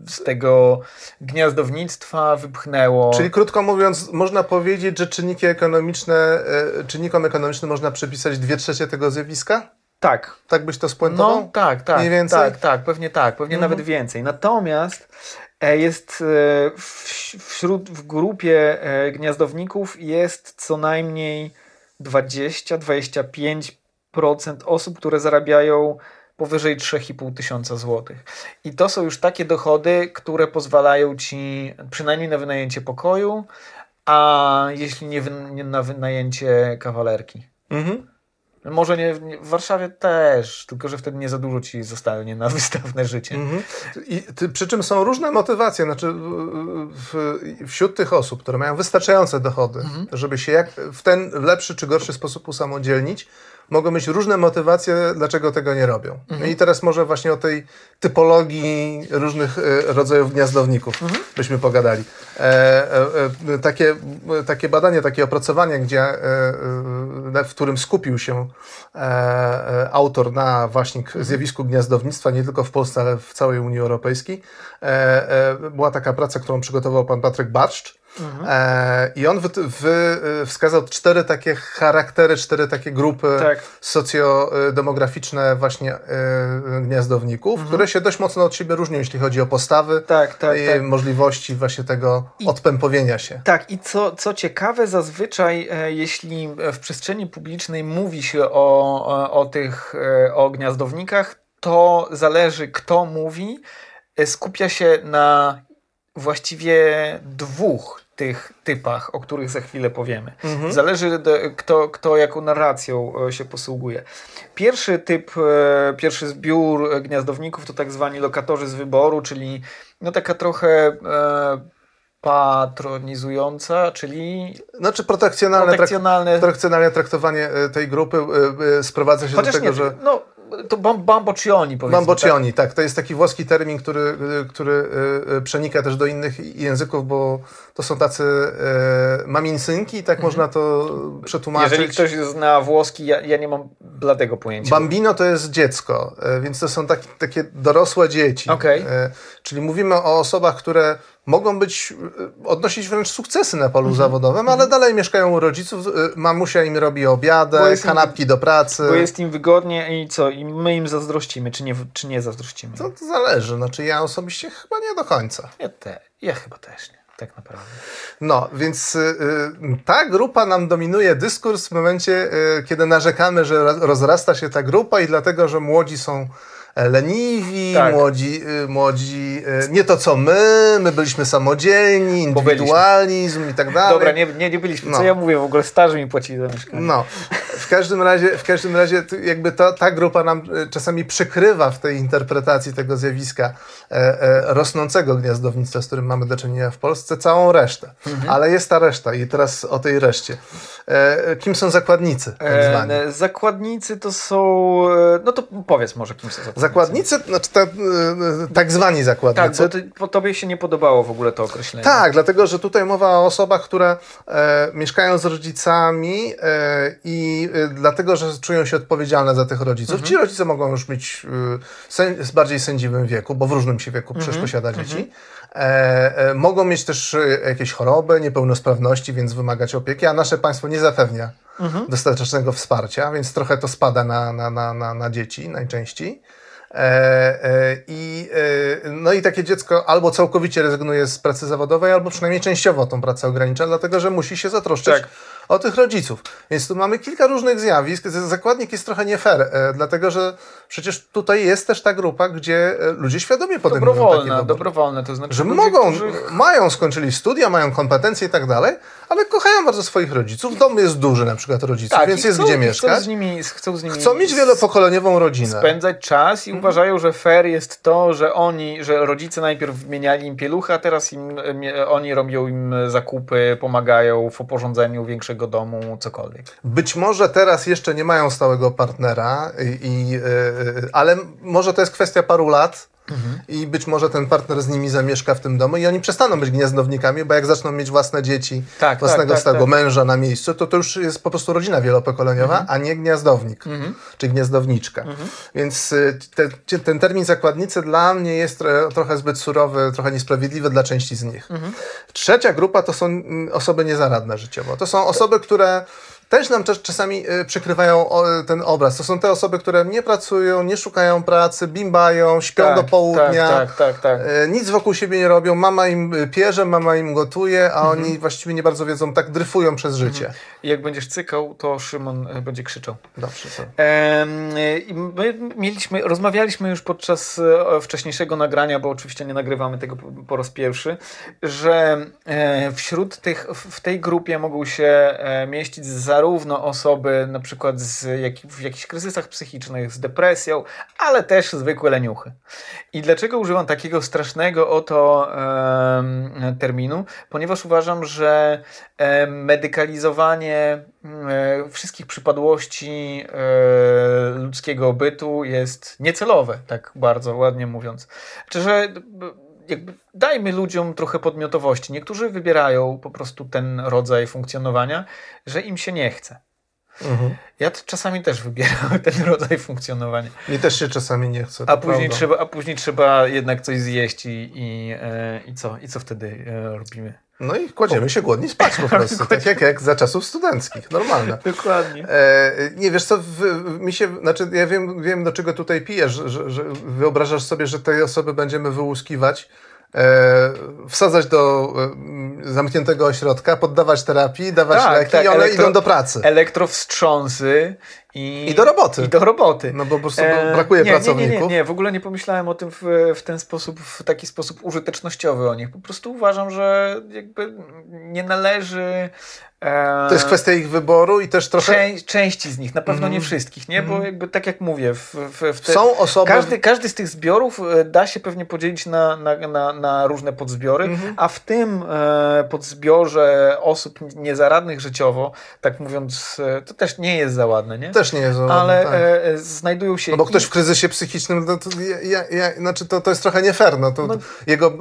z tego gniazdownictwa wypchnęło. Czyli krótko mówiąc, można powiedzieć, że czynniki ekonomiczne, y, czynnikom ekonomicznym można przypisać dwie trzecie tego zjawiska? tak, Tak byś to spuentował? No tak, tak. Mniej więcej? Tak, tak, pewnie tak, pewnie Mhm. nawet więcej. Natomiast e, jest e, w, wśród, w grupie e, gniazdowników jest co najmniej 20-25% osób, które zarabiają powyżej 3,5 tysiąca złotych. I to są już takie dochody, które pozwalają ci przynajmniej na wynajęcie pokoju, a jeśli nie, nie na wynajęcie kawalerki. Mhm. Może nie, nie w Warszawie też, tylko że wtedy nie za dużo ci zostanie na wystawne życie. Mhm. I ty, przy czym są różne motywacje, znaczy w, wśród tych osób, które mają wystarczające dochody, Mhm. żeby się jak w ten lepszy czy gorszy sposób usamodzielnić, mogą być różne motywacje, dlaczego tego nie robią. Mhm. I teraz może właśnie o tej typologii różnych e, rodzajów gniazdowników Mhm. byśmy pogadali. E, e, e, takie, takie badanie, takie opracowanie, gdzie, e, e, w którym skupił się autor na właśnie k- zjawisku gniazdownictwa, nie tylko w Polsce, ale w całej Unii Europejskiej. Była taka praca, którą przygotował pan Patryk Barszcz. E, I on wy, wy, wskazał cztery takie charaktery, cztery takie grupy Tak. socjodemograficzne właśnie e, gniazdowników, które się dość mocno od siebie różnią, jeśli chodzi o postawy Tak, tak, i tak. możliwości właśnie tego I- odpępowienia się. Tak, i co, co ciekawe, zazwyczaj, e, jeśli w przestrzeni publicznej mówi się o, o, o tych e, o gniazdownikach, to zależy, kto mówi, e, skupia się na właściwie dwóch tych typach, o których za chwilę powiemy. Mhm. Zależy, do, kto, kto jaką narracją e, się posługuje. Pierwszy typ, e, pierwszy zbiór e, gniazdowników to tak zwani lokatorzy z wyboru, czyli no taka trochę patronizująca, czyli Znaczy protekcjonalne, trak- protekcjonalne. protekcjonalne traktowanie tej grupy sprowadza się Chociaż do tego, nie, że no to bam, bamboccioni powiedzmy. Bamboccioni, tak. To jest taki włoski termin, który, y, który y, y, przenika też do innych języków, bo to są tacy e, maminsynki, tak można to tak? przetłumaczyć. Jeżeli ktoś zna włoski, ja, ja nie mam bladego pojęcia. Bambino to jest dziecko, więc to są taki, takie dorosłe dzieci. Okej. E, Czyli mówimy o osobach, które mogą być, e, odnosić wręcz sukcesy na Mhm. polu zawodowym, ale dalej mieszkają u rodziców, e, mamusia im robi obiadek, jest im- kanapki do pracy. Bo jest im wygodnie i co? I my im zazdrościmy, czy nie, czy nie zazdrościmy? To, to zależy, znaczy ja osobiście chyba nie do końca. Ja, te, ja chyba też nie, tak naprawdę. No, więc y, ta grupa nam dominuje dyskurs w momencie, y, kiedy narzekamy, że roz- rozrasta się ta grupa i dlatego, że młodzi są leniwi, Tak. młodzi, y, młodzi y, nie to co my, my byliśmy samodzielni, Bo byliśmy. indywidualizm i tak dalej. Dobra, nie, nie, nie byliśmy. Co No. ja mówię w ogóle? Starzy mi płacili za mieszkanie. No, w każdym razie, w każdym razie jakby to, ta grupa nam e, czasami przykrywa w tej interpretacji tego zjawiska e, e, rosnącego gniazdownictwa, z którym mamy do czynienia w Polsce, całą resztę. Mhm. Ale jest ta reszta i teraz o tej reszcie. E, kim są zakładnicy, tak? E, zakładnicy to są. e, No to powiedz może, kim są zakładnicy. Zakładnicy, znaczy ta, e, tak zwani Tak, zakładnicy. bo, ty, bo tobie się nie podobało w ogóle to określenie. Tak, dlatego że tutaj mowa o osobach, które e, mieszkają z rodzicami e, i e, dlatego, że czują się odpowiedzialne za tych rodziców. Ci rodzice mogą już mieć sę, z bardziej sędziwym wieku, bo w różnym się wieku przecież posiada dzieci. E, e, mogą mieć też e, jakieś choroby, niepełnosprawności, więc wymagać opieki, a nasze państwo nie zapewnia dostatecznego wsparcia, więc trochę to spada na, na, na, na, na dzieci najczęściej. E, e, I, e, no i takie dziecko albo całkowicie rezygnuje z pracy zawodowej, albo przynajmniej częściowo tą pracę ogranicza, dlatego że musi się zatroszczyć Tak. o tych rodziców. Więc tu mamy kilka różnych zjawisk. Zakładnik jest trochę nie fair, dlatego że przecież tutaj jest też ta grupa, gdzie e, ludzie świadomie podejmują takie Dobrowolne, wybory. dobrowolne, to znaczy. Że ludzie, mogą, którzy- mają, skończyli studia, mają kompetencje i tak dalej, ale kochają bardzo swoich rodziców. Dom jest duży na przykład rodziców, Tak, więc i jest chcą, gdzie Chcą mieszkać. z nimi, chcą z nimi Chcą mieć wielopokoleniową rodzinę. spędzać czas Mhm. i uważają, że fair jest to, że oni, że rodzice najpierw wymieniali im pieluchy, a teraz im, oni robią im zakupy, pomagają w oporządzeniu większego domu, cokolwiek. Być może teraz jeszcze nie mają stałego partnera, i, i, y, ale może to jest kwestia paru lat. Mhm. I być może ten partner z nimi zamieszka w tym domu i oni przestaną być gniazdownikami, bo jak zaczną mieć własne dzieci, Tak, własnego tak, tak, stałego tak. męża na miejscu, to to już jest po prostu rodzina wielopokoleniowa, Mhm. a nie gniazdownik czy gniazdowniczka. Więc y, te, ten termin zakładnicy dla mnie jest tro- trochę zbyt surowy, trochę niesprawiedliwy dla części z nich. Mhm. Trzecia grupa to są mm, osoby niezaradne życiowo. To są osoby, które też nam czas- czasami y, przykrywają ten obraz. To są te osoby, które nie pracują, nie szukają pracy, bimbają, śpią Tak, do południa. Tak, tak, tak. tak. E, Nic wokół siebie nie robią, mama im y, pierze, mama im gotuje, a Mhm. oni właściwie nie bardzo wiedzą, tak dryfują przez życie. I jak będziesz cykał, to Szymon e, będzie krzyczał. Dobrze, to. My mieliśmy, rozmawialiśmy już podczas e, wcześniejszego nagrania, bo oczywiście nie nagrywamy tego po- raz pierwszy, że e, wśród tych, w tej grupie mogą się e, mieścić zarówno osoby na przykład z jak, w jakichś kryzysach psychicznych, z depresją, ale też zwykłe leniuchy. I dlaczego używam takiego strasznego oto em, terminu? Ponieważ uważam, że em, medykalizowanie e, wszystkich przypadłości e, ludzkiego bytu jest niecelowe, tak bardzo ładnie mówiąc. Czy że b- jakby dajmy ludziom trochę podmiotowości. Niektórzy wybierają po prostu ten rodzaj funkcjonowania, że im się nie chce. Mhm. Ja czasami też wybieram ten rodzaj funkcjonowania. Mi też się czasami nie chce. A później, prawda. trzeba, a później trzeba jednak coś zjeść i, i, e, i co? I co wtedy e, robimy? No i kładziemy się głodni spać po prostu, tak jak, jak za czasów studenckich, normalne. Dokładnie. E, nie wiesz co, w, mi się, znaczy ja wiem, wiem do czego tutaj pijesz, że, że, że wyobrażasz sobie, że tej osoby będziemy wyłuskiwać, e, wsadzać do e, zamkniętego ośrodka, poddawać terapii, dawać Tak, leki tak, i one elektro- idą do pracy. Elektrowstrząsy i, I do roboty. I do roboty. No bo po prostu E, brakuje nie, Nie, pracowników. nie, nie, nie, w ogóle nie pomyślałem o tym w, w ten sposób, w taki sposób użytecznościowy o nich. Po prostu uważam, że jakby nie należy. E, To jest kwestia ich wyboru i też trochę Czę, części z nich, na pewno nie Mhm. wszystkich, nie? Bo Mhm. jakby tak jak mówię, w, w, w te, są osoby... każdy, każdy z tych zbiorów e, da się pewnie podzielić na, na, na, na różne podzbiory, Mhm. a w tym e, podzbiorze osób niezaradnych życiowo, tak mówiąc, e, to też nie jest za ładne, nie? Też nie jest Ale tak. e, e, znajdują się. No bo ktoś w kryzysie psychicznym, no to, ja, ja, znaczy to, to jest trochę nie fair. No to, No. Jego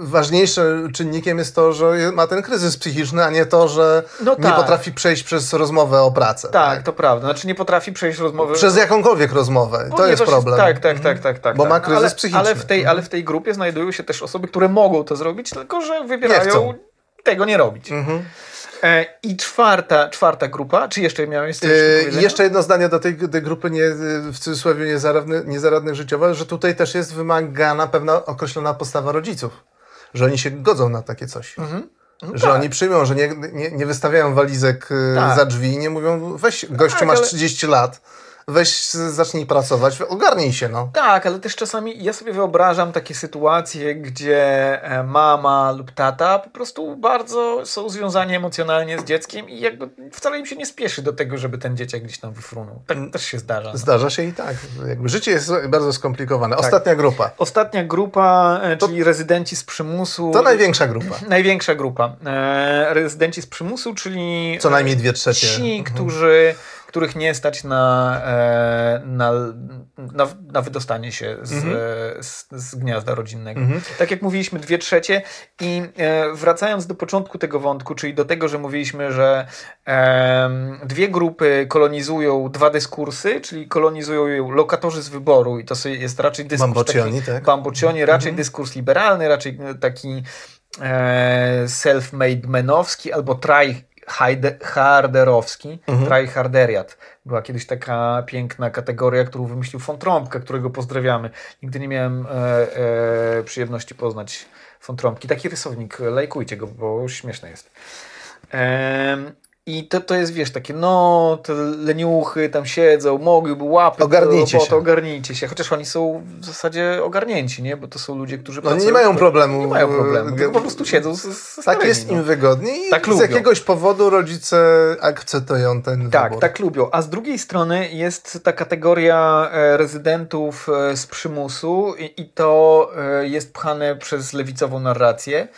ważniejszym czynnikiem jest to, że ma ten kryzys psychiczny, a nie to, że No nie tak. potrafi przejść przez rozmowę o pracę. Tak, to prawda. Znaczy nie potrafi przejść rozmowy. Przez jakąkolwiek rozmowę. To Ponieważ jest problem. Tak, tak, tak, tak, tak. Bo tak. ma kryzys ale, psychiczny. Ale w, tej, ale w tej grupie znajdują się też osoby, które mogą to zrobić, tylko że wybierają tego nie robić. Mhm. E, I czwarta, czwarta grupa, czy jeszcze miałeś coś do powiedzenia? jeszcze jedno zdanie do tej, tej grupy nie, w cudzysłowie niezaradny, niezaradnych życiowo, że tutaj też jest wymagana pewna określona postawa rodziców. Że oni się godzą na takie coś. Mhm. No Że tak. oni przyjmą, że nie, nie, nie wystawiają walizek y, Tak. za drzwi i nie mówią, weź gościu, Tak, masz ale- 30 lat, weź, zacznij pracować, ogarnij się, no. Tak, ale też czasami ja sobie wyobrażam takie sytuacje, gdzie e, mama lub tata po prostu bardzo są związani emocjonalnie z dzieckiem i jakby wcale im się nie spieszy do tego, żeby ten dzieciak gdzieś tam wyfrunął. Tak też się zdarza. No. Zdarza się i tak. Jakby życie jest bardzo skomplikowane. Ostatnia grupa. Ostatnia grupa, e, czyli rezydenci z przymusu. To największa grupa. Największa grupa. E, rezydenci z przymusu, czyli Co najmniej dwie trzecie. ci, którzy, których nie stać na, e, na, na, na wydostanie się z, z, z gniazda rodzinnego. Tak jak mówiliśmy, dwie trzecie i e, wracając do początku tego wątku, czyli do tego, że mówiliśmy, że em, dwie grupy kolonizują dwa dyskursy, czyli kolonizują lokatorzy z wyboru i to jest raczej dyskurs Bamboccioni, taki, tak? Bamboccioni, raczej dyskurs liberalny, raczej e, taki e, self-made menowski albo tryharderowski, tryharderiat. Była kiedyś taka piękna kategoria, którą wymyślił von Trąbka, którego pozdrawiamy. Nigdy nie miałem e, e, przyjemności poznać von Trąbki. Taki rysownik, lajkujcie go, bo śmieszny jest. Em, I to, to jest, wiesz, takie, no, te leniuchy tam siedzą, mogłyby łapy, Ogarnijcie się. ogarnijcie się. Chociaż oni są w zasadzie ogarnięci, nie? Bo to są ludzie, którzy No, nie pracują- mają problemu. Nie mają problemu, tylko po prostu siedzą z, z Tak starymi, jest no. im wygodniej i Tak z lubią. jakiegoś powodu rodzice akceptują ten Tak, wybór. tak lubią. A z drugiej strony jest ta kategoria e, rezydentów e, z przymusu i, i to e, jest pchane przez lewicową narrację,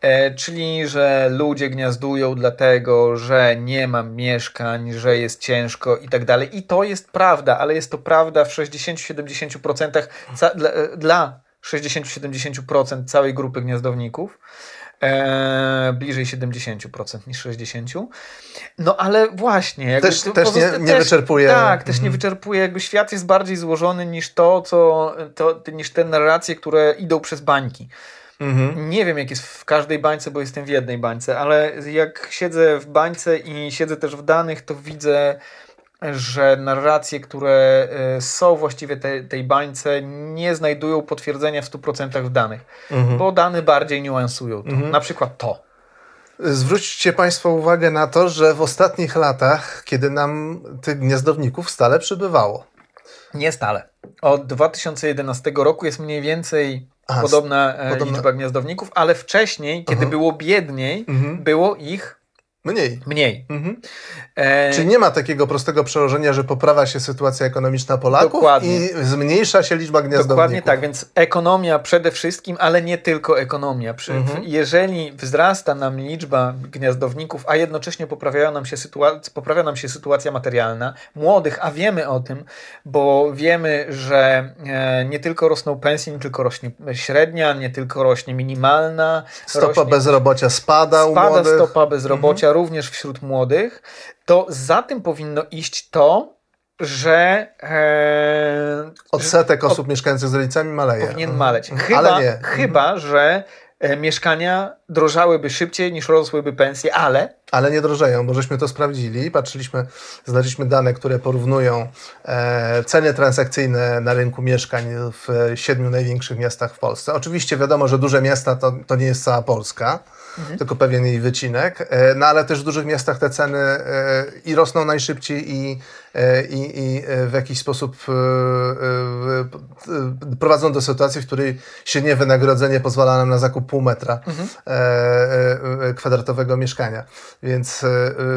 e, czyli że ludzie gniazdują dlatego, że nie ma mieszkań, że jest ciężko i tak dalej. I to jest prawda, ale jest to prawda w 60-70% ca- dla, e, dla 60-70% całej grupy gniazdowników. E, bliżej 70% niż 60%. No ale właśnie. jakby Też- też nie- nie wyczerpuje. Tak, też nie Mhm. wyczerpuje. Jakby świat jest bardziej złożony niż to, co, to, niż te narracje, które idą przez bańki. Mhm. Nie wiem, jak jest w każdej bańce, bo jestem w jednej bańce, ale jak siedzę w bańce i siedzę też w danych, to widzę, że narracje, które e, są właściwie te, tej bańce, nie znajdują potwierdzenia w 100% w danych, Mhm. bo dane bardziej niuansują to. Na przykład to. Zwróćcie Państwo uwagę na to, że w ostatnich latach, kiedy nam tych gniazdowników stale przybywało, Nie stale. Od 2011 roku jest mniej więcej A, podobna, e, podobna- liczba gniazdowników, ale wcześniej, kiedy było biedniej, Mhm. było ich mniej. mniej. Mhm. E, Czyli nie ma takiego prostego przełożenia, że poprawia się sytuacja ekonomiczna Polaków Dokładnie. i zmniejsza się liczba gniazdowników. Dokładnie tak, więc ekonomia przede wszystkim, ale nie tylko ekonomia. Mhm. Jeżeli wzrasta nam liczba gniazdowników, a jednocześnie poprawiają nam się sytuacja, poprawia nam się sytuacja materialna młodych, a wiemy o tym, bo wiemy, że e, nie tylko rosną pensje, nie tylko rośnie średnia, nie tylko rośnie minimalna, Stopa rośnie, bezrobocia spada, u spada stopa bezrobocia również wśród młodych, to za tym powinno iść to, że e, Odsetek osób mieszkających z rodzicami maleje. powinien Mhm. maleć. Mhm. Chyba, chyba że e, mieszkania drożałyby szybciej niż rosłyby pensje, ale Ale nie drożeją, bo żeśmy to sprawdzili. Patrzyliśmy, znaleźliśmy dane, które porównują e, ceny transakcyjne na rynku mieszkań w siedmiu największych miastach w Polsce. Oczywiście wiadomo, że duże miasta to, to nie jest cała Polska, tylko pewien jej wycinek, e, no ale też w dużych miastach te ceny e, i rosną najszybciej i, e, i, i w jakiś sposób prowadzą do sytuacji, w której średnie wynagrodzenie pozwala nam na zakup pół metra e, kwadratowego mieszkania. Więc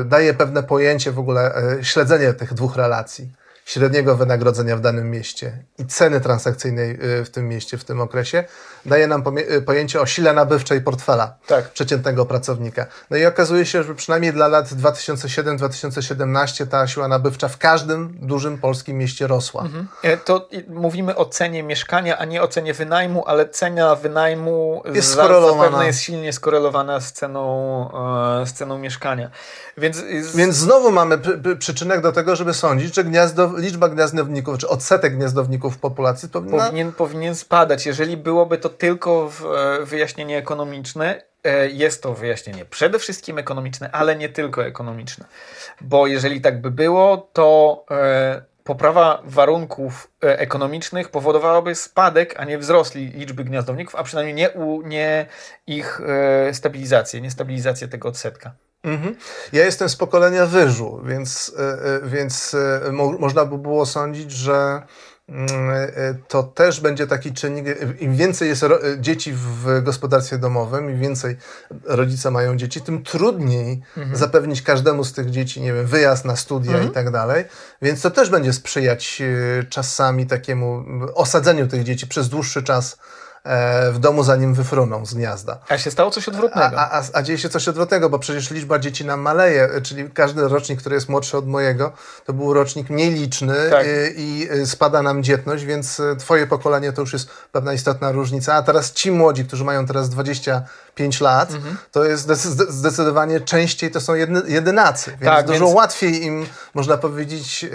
daje pewne pojęcie w ogóle, śledzenie tych dwóch relacji. Średniego wynagrodzenia w danym mieście i ceny transakcyjnej e, w tym mieście, w tym okresie, daje nam e, pojęcie o sile nabywczej portfela Tak. przeciętnego pracownika. No i okazuje się, że przynajmniej dla lat 2007-2017 ta siła nabywcza w każdym dużym polskim mieście rosła. e, to mówimy o cenie mieszkania, a nie o cenie wynajmu, ale cena wynajmu Jest skorelowana. zapewne jest silnie skorelowana z ceną, e, z ceną mieszkania. Więc, z, Więc znowu mamy przy- przy- przyczynek do tego, żeby sądzić, że gniazdo, liczba gniazdowników, czy odsetek gniazdowników w populacji powinna... powinien, powinien spadać. Jeżeli byłoby to tylko w, e, wyjaśnienie ekonomiczne, e, jest to wyjaśnienie przede wszystkim ekonomiczne, ale nie tylko ekonomiczne. Bo jeżeli tak by było, to e, poprawa warunków ekonomicznych powodowałaby spadek, a nie wzrost li- liczby gniazdowników, a przynajmniej nie, u, nie ich stabilizację, nie stabilizację tego odsetka. Mhm. Ja jestem z pokolenia wyżu, więc, e, więc mo można by było sądzić, że Mm, e, to też będzie taki czynnik, im więcej jest dzieci w gospodarstwie domowym, im więcej rodzice mają dzieci, tym trudniej mhm. zapewnić każdemu z tych dzieci, nie wiem, wyjazd na studia mhm. i tak dalej. Więc to też będzie sprzyjać e, czasami takiemu osadzeniu tych dzieci przez dłuższy czas E, w domu, zanim wyfruną z gniazda. A się stało coś odwrotnego. A, a, a, dzieje się coś odwrotnego, bo przecież liczba dzieci nam maleje, czyli każdy rocznik, który jest młodszy od mojego, to był rocznik mniej liczny tak. i, i, spada nam dzietność, więc e, twoje pokolenie to już jest pewna istotna różnica. A teraz ci młodzi, którzy mają teraz 25 lat, mhm. to jest zdecydowanie częściej to są jedynacy, więc tak, dużo więc... łatwiej im, można powiedzieć,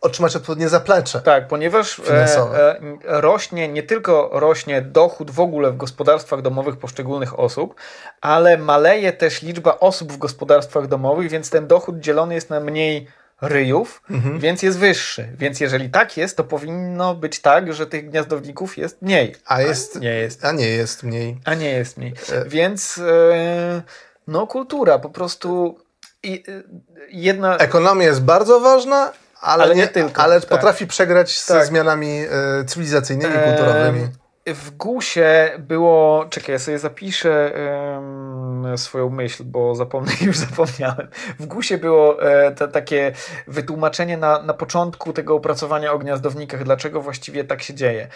otrzymać odpowiednie zaplecze. Tak, ponieważ e, e, rośnie, nie tylko rośnie dochód w ogóle w gospodarstwach domowych poszczególnych osób, ale maleje też liczba osób w gospodarstwach domowych, więc ten dochód dzielony jest na mniej ryjów, mhm. więc jest wyższy. Więc jeżeli tak jest, to powinno być tak, że tych gniazdowników jest mniej. A jest a nie jest. A nie jest mniej. A nie jest mniej. E... Więc e, no kultura po prostu i, e, jedna... Ekonomia jest bardzo ważna ale, ale nie, nie, tylko. Ale tak. potrafi przegrać tak. ze zmianami e, cywilizacyjnymi, e, kulturowymi. W GUSie było, czekaj, ja sobie zapiszę swoją myśl, bo zapomnę, już zapomniałem. W GUSie było e, te, takie wytłumaczenie na, na początku tego opracowania o gniazdownikach, dlaczego właściwie tak się dzieje.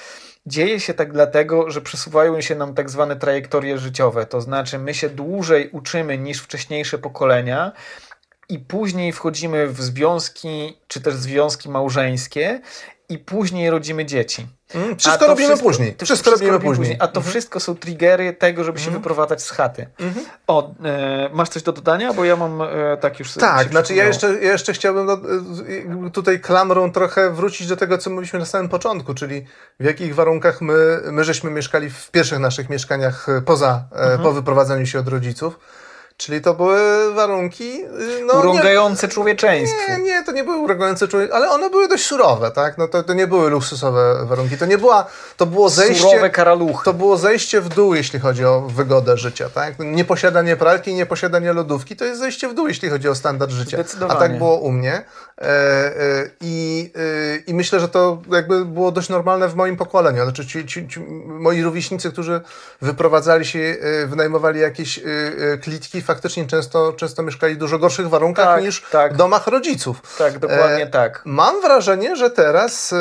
Dzieje się tak dlatego, że przesuwają się nam tak zwane trajektorie życiowe, to znaczy my się dłużej uczymy niż wcześniejsze pokolenia, i później wchodzimy w związki, czy też związki małżeńskie i później rodzimy dzieci. Mm, wszystko robimy wszystko, później. Wszystko, wszystko robimy, później. później. A to mm. wszystko są triggery tego, żeby się mm. wyprowadzać z chaty. -hmm. O, e, masz coś do dodania? Bo ja mam e, tak już... Tak, znaczy ja jeszcze, ja jeszcze chciałbym do, tutaj klamrą trochę wrócić do tego, co mówiliśmy na samym początku, czyli w jakich warunkach my, my żeśmy mieszkali w pierwszych naszych mieszkaniach poza, -hmm. po wyprowadzeniu się od rodziców. Czyli to były warunki. Y, no, urągające nie, człowieczeństwu. Nie, nie, to nie były urągające człowieczeństwu, ale one były dość surowe, tak? No to, to nie były luksusowe warunki. To nie była, to było zejście. Surowe karaluchy. To było zejście w dół, jeśli chodzi o wygodę życia, tak? Nieposiadanie pralki, nieposiadanie lodówki to jest zejście w dół, jeśli chodzi o standard życia. A tak było u mnie. E, e, I, e, I myślę, że to jakby było dość normalne w moim pokoleniu. Znaczy ci, ci, ci moi rówieśnicy, którzy wyprowadzali się, wynajmowali jakieś klitki, faktycznie często, często mieszkali w dużo gorszych warunkach tak, niż tak. w domach rodziców. Tak, dokładnie tak. Mam wrażenie, że teraz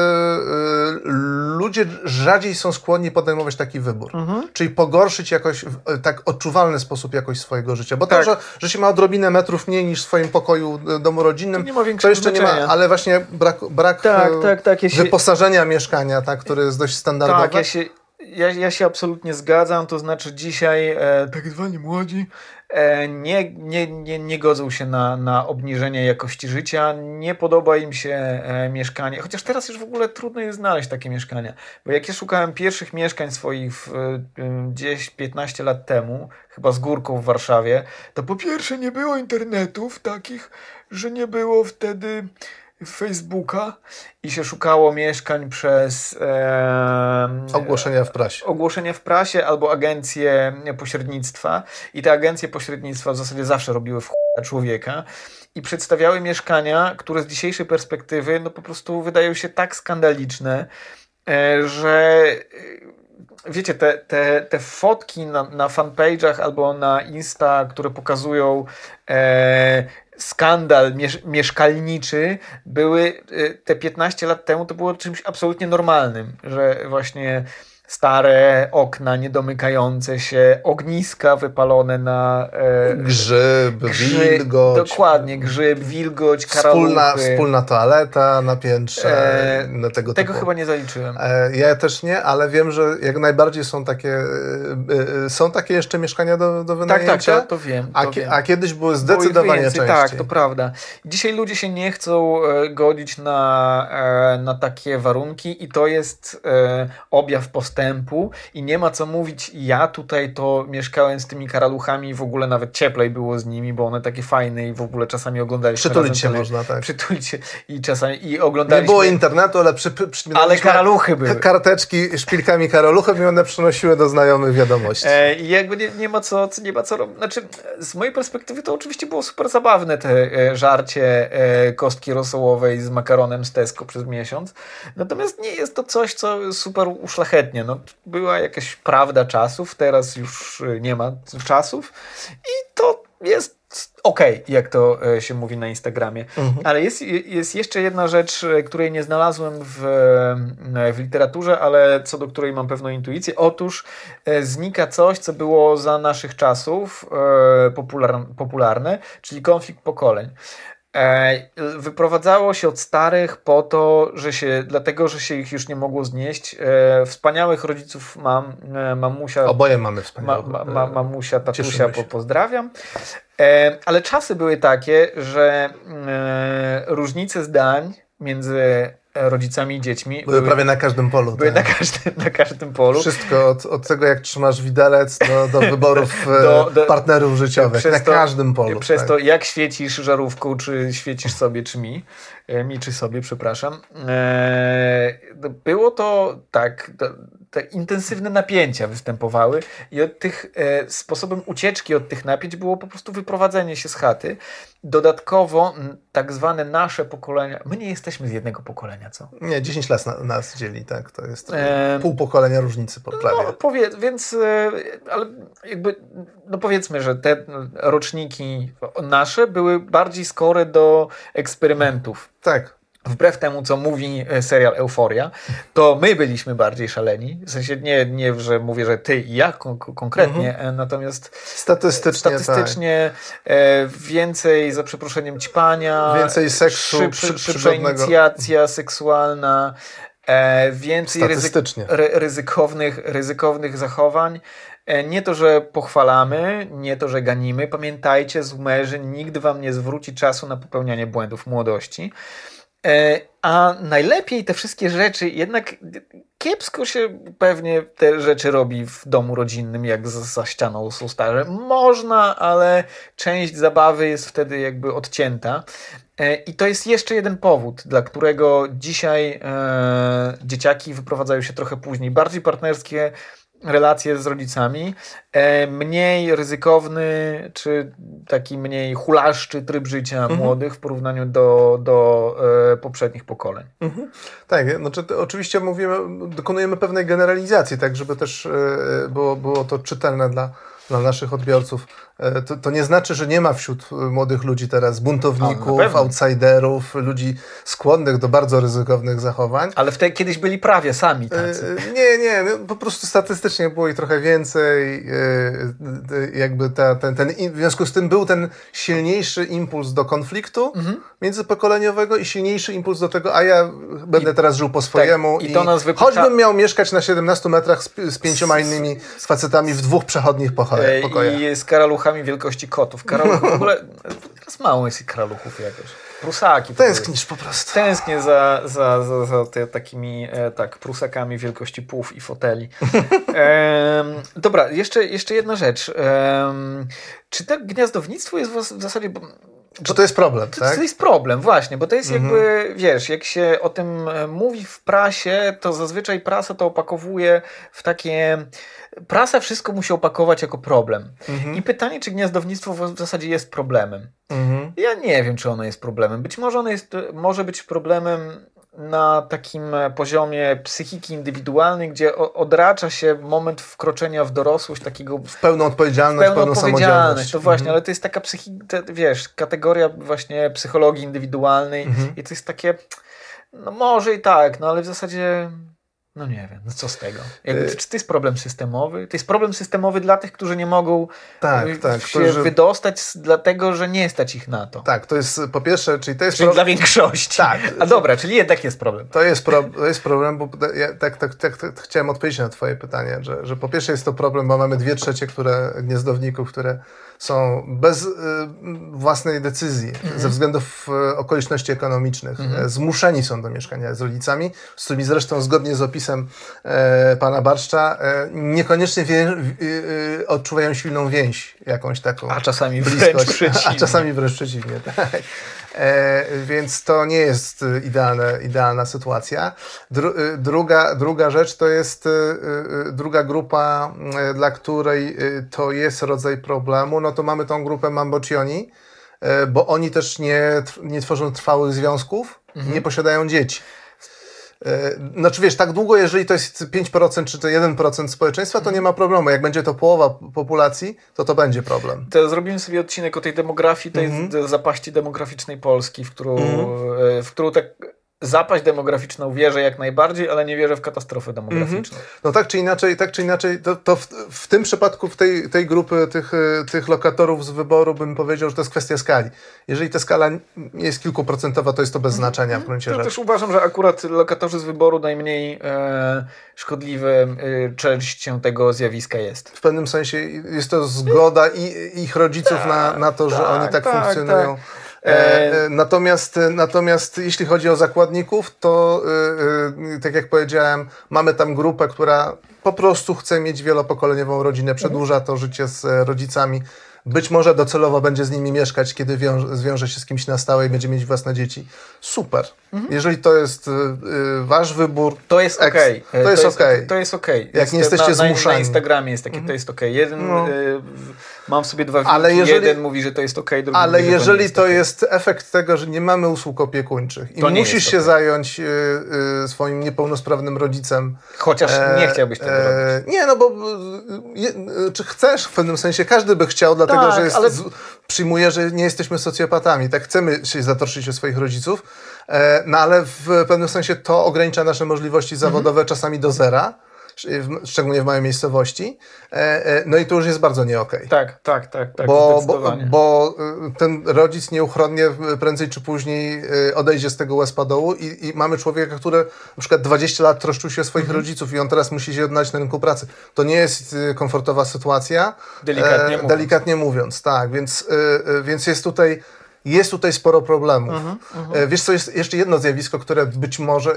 ludzie rzadziej są skłonni podejmować taki wybór. Mhm. Czyli pogorszyć jakoś w tak odczuwalny sposób jakość swojego życia. Bo tak. to, że, że się ma odrobinę metrów mniej niż w swoim pokoju domu rodzinnym, to, nie ma to jeszcze nie ma, ale właśnie brak, brak tak, e, tak, tak, ja się... wyposażenia mieszkania, tak, który jest dość standardowy. Tak, ja się ja, ja się absolutnie zgadzam, to znaczy dzisiaj e, tak zwani młodzi nie, nie, nie, nie godzą się na, na obniżenie jakości życia, nie podoba im się e, mieszkanie, chociaż teraz już w ogóle trudno jest znaleźć takie mieszkania, bo jak ja szukałem pierwszych mieszkań swoich e, gdzieś 15 lat temu, chyba z górką w Warszawie, to po pierwsze nie było internetów takich, że nie było wtedy Facebooka i się szukało mieszkań przez e, ogłoszenia w prasie. Ogłoszenia w prasie albo agencje pośrednictwa i te agencje pośrednictwa w zasadzie zawsze robiły w człowieka i przedstawiały mieszkania, które z dzisiejszej perspektywy no po prostu wydają się tak skandaliczne, e, że e, wiecie, te, te, te fotki na, na fanpage'ach albo na Insta, które pokazują e, skandal miesz mieszkalniczy były y, te 15 lat temu to było czymś absolutnie normalnym, że właśnie stare okna niedomykające się, ogniska wypalone na... E, grzyb, wilgoć. Dokładnie, grzyb, wilgoć, karaluchy. Wspólna, wspólna toaleta na piętrze. E, na tego tego typu. chyba nie zaliczyłem. E, ja też nie, ale wiem, że jak najbardziej są takie e, e, są takie jeszcze mieszkania do, do wynajęcia. Tak, tak, to, to wiem. To a, wiem. a kiedyś były zdecydowanie więcej, częściej. Tak, to prawda. Dzisiaj ludzie się nie chcą e, godzić na, na takie warunki i to jest objaw postawy i nie ma co mówić, ja tutaj to mieszkałem z tymi karaluchami i w ogóle nawet cieplej było z nimi, bo one takie fajne i w ogóle czasami oglądaliśmy Przytulić się razem można, tak. Przytulić się i czasami i Nie oglądaliśmy... było internetu, ale przy, przy, ale przypominaliśmy karaluchy były. karteczki szpilkami karaluchów i one przynosiły do znajomych wiadomości. E, I jakby nie, nie ma co, nie ma co robić. Znaczy, z mojej perspektywy to oczywiście było super zabawne te e, żarcie e, kostki rosołowej z makaronem z Tesco przez miesiąc. Natomiast nie jest to coś, co super No, była jakaś prawda czasów, teraz już e, nie ma czasów i to jest okej, jak to e, się mówi na Instagramie. Ale jest, jest jeszcze jedna rzecz, e, której nie znalazłem w, e, w literaturze, ale co do której mam pewną intuicję. Otóż znika coś, co było za naszych czasów popular, popularne, czyli konflikt pokoleń. E, Wyprowadzało się od starych po to, że się, dlatego, że się ich już nie mogło znieść. E, Wspaniałych rodziców mam, e, mamusia, Oboje mamy ma, wspaniałe. ma, ma, mamusia, tatusia, po, pozdrawiam. Ale czasy były takie, że e, różnice zdań między rodzicami dziećmi Były prawie na każdym polu. były tak. na, każdym, na każdym polu. Wszystko od, od tego, jak trzymasz widelec, do, do wyborów e, Do- do- partnerów życiowych. Na to- każdym polu. Przez tak. to, jak świecisz żarówką, czy świecisz sobie, czy mi. E, Mi, czy sobie, przepraszam. E, Było to tak, te intensywne napięcia występowały i od tych e, sposobem ucieczki od tych napięć było po prostu wyprowadzenie się z chaty. Dodatkowo tak zwane nasze pokolenia, my nie jesteśmy z jednego pokolenia, co? Nie, 10 lat na, nas dzieli, tak. To jest Em, pół pokolenia różnicy po prawie. No, powie, więc, e, ale jakby, no powiedzmy, że te roczniki nasze były bardziej skore do eksperymentów. Tak. Wbrew temu, co mówi e, serial Euforia, to my byliśmy bardziej szaleni. W sensie nie, nie że mówię, że ty i ja kon- konkretnie, e, natomiast Statystycznie, statystycznie e, więcej, za przeproszeniem, ćpania, tak. Więcej seksu szyb- szybsza inicjacja seksualna, więcej ryzyk, ry, ryzykownych, ryzykownych zachowań. Nie to, że pochwalamy, nie to, że ganimy. Pamiętajcie, zoomerzy, nikt wam nie zwróci czasu na popełnianie błędów młodości. E, A najlepiej te wszystkie rzeczy, jednak kiepsko się pewnie te rzeczy robi w domu rodzinnym, jak za, ścianą są starze. Można, ale część zabawy jest wtedy jakby odcięta. E, I to jest jeszcze jeden powód, dla którego dzisiaj e, dzieciaki wyprowadzają się trochę później. Bardziej partnerskie relacje z rodzicami, e, mniej ryzykowny, czy taki mniej hulaszczy tryb życia młodych w porównaniu do, do e, poprzednich pokoleń. Tak, znaczy, to oczywiście mówimy, dokonujemy pewnej generalizacji, tak, żeby też e, było, było to czytelne dla, dla naszych odbiorców. E, To, to nie znaczy, że nie ma wśród e, młodych ludzi teraz A, buntowników, pewno. outsiderów, ludzi skłonnych do bardzo ryzykownych zachowań. Ale wtedy kiedyś byli prawie sami tacy. E, Nie, nie, no, po prostu statystycznie było ich trochę więcej. Jakby ta, ten, ten, w związku z tym był ten silniejszy impuls do konfliktu Mhm. międzypokoleniowego i silniejszy impuls do tego, a ja będę teraz żył po swojemu. tak, i to nas wypycha- Choćbym miał mieszkać na 17 metrach z, z pięcioma innymi facetami w dwóch przechodnich pokojach. I z karaluchami wielkości kotów. Karaluchów w ogóle, teraz mało jest karaluchów jakoś. Prusaki. Tęsknisz po prostu. Tęsknię za, za, za, za te, takimi e, tak, prusakami wielkości płów i foteli. Em, dobra, jeszcze, jeszcze jedna rzecz. Em, czy to gniazdownictwo jest w, w zasadzie... Bo, Czy to jest problem, to, tak? to jest problem, właśnie, bo to jest Mhm. jakby, wiesz, jak się o tym e, mówi w prasie, to zazwyczaj prasa to opakowuje w takie. Prasa wszystko musi opakować jako problem. Mhm. I pytanie, czy gniazdownictwo w w zasadzie jest problemem. Mhm. Ja nie wiem, czy ono jest problemem. Być może ono jest, może być problemem na takim poziomie psychiki indywidualnej, gdzie odracza się moment wkroczenia w dorosłość takiego W pełną odpowiedzialność, pełną pełną odpowiedzialność. samodzielność. To właśnie, Mhm. ale to jest taka psychi, te, wiesz, kategoria właśnie psychologii indywidualnej Mhm. i to jest takie, no może i tak, no ale w zasadzie, no nie wiem, no co z tego? Jakby, Y- czy to jest problem systemowy? To jest problem systemowy dla tych, którzy nie mogą Tak, y, tak, się którzy- wydostać dlatego, że nie stać ich na to. Tak, to jest po pierwsze, czyli to jest Czyli pro- dla większości. Tak. A dobra, czyli jednak jest problem. To jest, pro, to jest problem, bo ja tak, tak, tak, tak chciałem odpowiedzieć na Twoje pytanie, że, że po pierwsze jest to problem, bo mamy dwie trzecie które, gniezdowników, które są bez y, własnej decyzji, ze względów y, okoliczności ekonomicznych, y, zmuszeni są do mieszkania z rodzicami, z którymi zresztą zgodnie z opisem e, pana Barszcza, e, niekoniecznie wie, e, e, odczuwają silną więź jakąś taką. A czasami wręcz przeciwnie. A czasami wręcz przeciwnie, tak. E, więc to nie jest idealne, idealna sytuacja. Dru, e, druga, druga rzecz to jest e, e, druga grupa, dla której to jest rodzaj problemu, no to mamy tą grupę Mambocioni, bo oni też nie, nie tworzą trwałych związków, nie posiadają dzieci. E, Znaczy wiesz, tak długo, jeżeli to jest 5% czy to 1% społeczeństwa, to nie ma problemu. Jak będzie to połowa populacji, to to będzie problem. To zrobimy sobie odcinek o tej demografii, tej Mhm. z- zapaści demograficznej Polski, w którą, e, w którą tak zapaść demograficzną wierzę jak najbardziej, ale nie wierzę w katastrofę demograficzną. No tak czy inaczej, tak czy inaczej, to, to w, w tym przypadku, w tej, tej grupy tych, e, tych lokatorów z wyboru bym powiedział, że to jest kwestia skali. Jeżeli ta skala jest kilkuprocentowa, to jest to bez znaczenia w gruncie To rzeczy. też uważam, że akurat lokatorzy z wyboru najmniej e, szkodliwym e, częścią tego zjawiska jest. W pewnym sensie jest to zgoda i, ich rodziców na, na to, że tak, oni tak, tak, funkcjonują. Tak. E, e, natomiast, natomiast jeśli chodzi o zakładników, to e, e, tak jak powiedziałem, mamy tam grupę, która po prostu chce mieć wielopokoleniową rodzinę, przedłuża to życie z e, rodzicami. Być może docelowo będzie z nimi mieszkać, kiedy wiąże, zwiąże się z kimś na stałe i będzie mieć własne dzieci. Super. Jeżeli to jest e, e, wasz wybór, To jest Eks- okej. to jest okej. To jest okej. Jak nie jesteście na, na, na zmuszani. Instagramie jest takie, to jest okej. Jeden, No. e, w- mam w sobie dwa Ale jeżeli- jeden mówi, że to jest okej, drugi Ale mówi, że to nie jeżeli jest to jest efekt tego, że nie mamy usług opiekuńczych i To musisz się okej. zająć y, y, swoim niepełnosprawnym rodzicem. Chociaż e, nie chciałbyś tego e, robić. Nie, no bo y, y, czy chcesz w pewnym sensie, każdy by chciał, dlatego Tak, że jest, ale- z, przyjmuje, że nie jesteśmy socjopatami. Tak chcemy się zatroszczyć o swoich rodziców, e, no ale w pewnym sensie to ogranicza nasze możliwości zawodowe czasami do zera. W- Szczególnie w małej miejscowości. E, e, No i to już jest bardzo nie okej Tak, tak, tak, tak, bo, bo, bo y, ten rodzic nieuchronnie y, prędzej czy później y, odejdzie z tego dołu i, i mamy człowieka, który na przykład 20 lat troszczył się o swoich Mhm. rodziców i on teraz musi się odnaleźć na rynku pracy. To nie jest y, komfortowa sytuacja. Delikatnie mówiąc. Delikatnie mówiąc, tak. Więc, y, y, więc jest tutaj jest tutaj sporo problemów. Mhm, E, Wiesz co, jest jeszcze jedno zjawisko, które być może,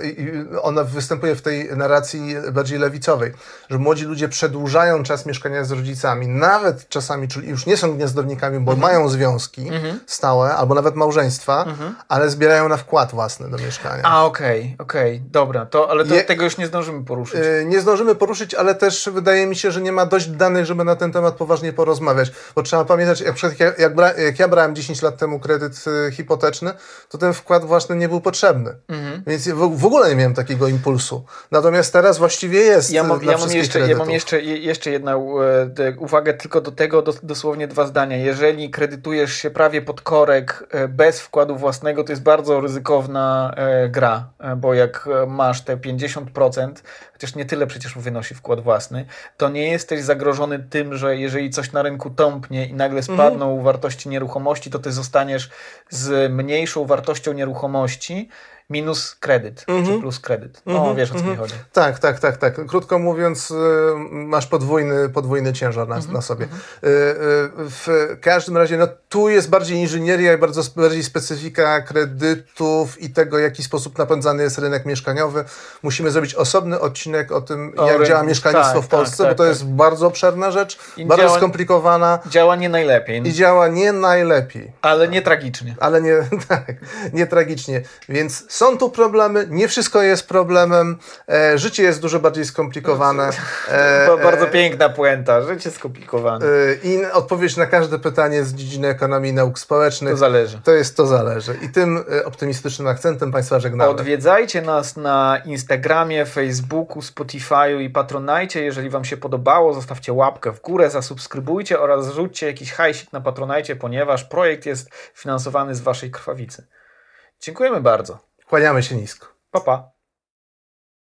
ono występuje w tej narracji bardziej lewicowej, że młodzi ludzie przedłużają czas mieszkania z rodzicami, nawet czasami, czyli już nie są gniazdownikami, bo mają związki stałe, albo nawet małżeństwa, ale zbierają na wkład własny do mieszkania. A, okej, okej, dobra, to, ale to, Je- tego już nie zdążymy poruszyć. E, Nie zdążymy poruszyć, ale też wydaje mi się, że nie ma dość danych, żeby na ten temat poważnie porozmawiać. Bo trzeba pamiętać, jak, jak, jak, jak ja brałem 10 lat temu kredyt e, hipoteczny, to ten wkład własny nie był potrzebny. Mhm. Więc w, w ogóle nie miałem takiego impulsu. Natomiast teraz właściwie jest Ja e, mam, ja mam, jeszcze, ja mam jeszcze, je- jeszcze jedną e, uwagę tylko do tego, dos, dosłownie dwa zdania. Jeżeli kredytujesz się prawie pod korek e, bez wkładu własnego, to jest bardzo ryzykowna e, gra, bo jak masz te 50%, chociaż nie tyle przecież wynosi wkład własny, to nie jesteś zagrożony tym, że jeżeli coś na rynku tąpnie i nagle spadną wartości nieruchomości, to ty zostaniesz z mniejszą wartością nieruchomości minus kredyt, czy plus kredyt. No wiesz o co mi chodzi. Tak, tak, tak, tak. Krótko mówiąc, y, masz podwójny, podwójny ciężar na, na sobie. Y, y, W każdym razie, no tu jest bardziej inżynieria i bardzo bardziej specyfika kredytów i tego, w jaki sposób napędzany jest rynek mieszkaniowy. Musimy zrobić osobny odcinek o tym, O jak rynku. działa mieszkalnictwo Tak, w Polsce, tak, bo to tak, jest bardzo obszerna rzecz, I bardzo działa- skomplikowana Działa nie najlepiej, i działa nie najlepiej ale nie tragicznie. ale nie, tak, nie tragicznie. Więc są tu problemy, nie wszystko jest problemem, e, życie jest dużo bardziej skomplikowane. E, Ba- Bardzo e, piękna puenta, życie skomplikowane. e, I odpowiedź na każde pytanie z dziedziny ekonomii i nauk społecznych To zależy. to jest to zależy. I tym e, optymistycznym akcentem Państwa żegnamy. Odwiedzajcie nas na Instagramie, Facebooku, Spotify'u i Patronajcie. Jeżeli Wam się podobało, zostawcie łapkę w górę, zasubskrybujcie oraz zrzućcie jakiś hajsik na Patronajcie, ponieważ projekt jest finansowany z Waszej krwawicy. Dziękujemy bardzo. Kłaniamy się nisko. Pa, pa.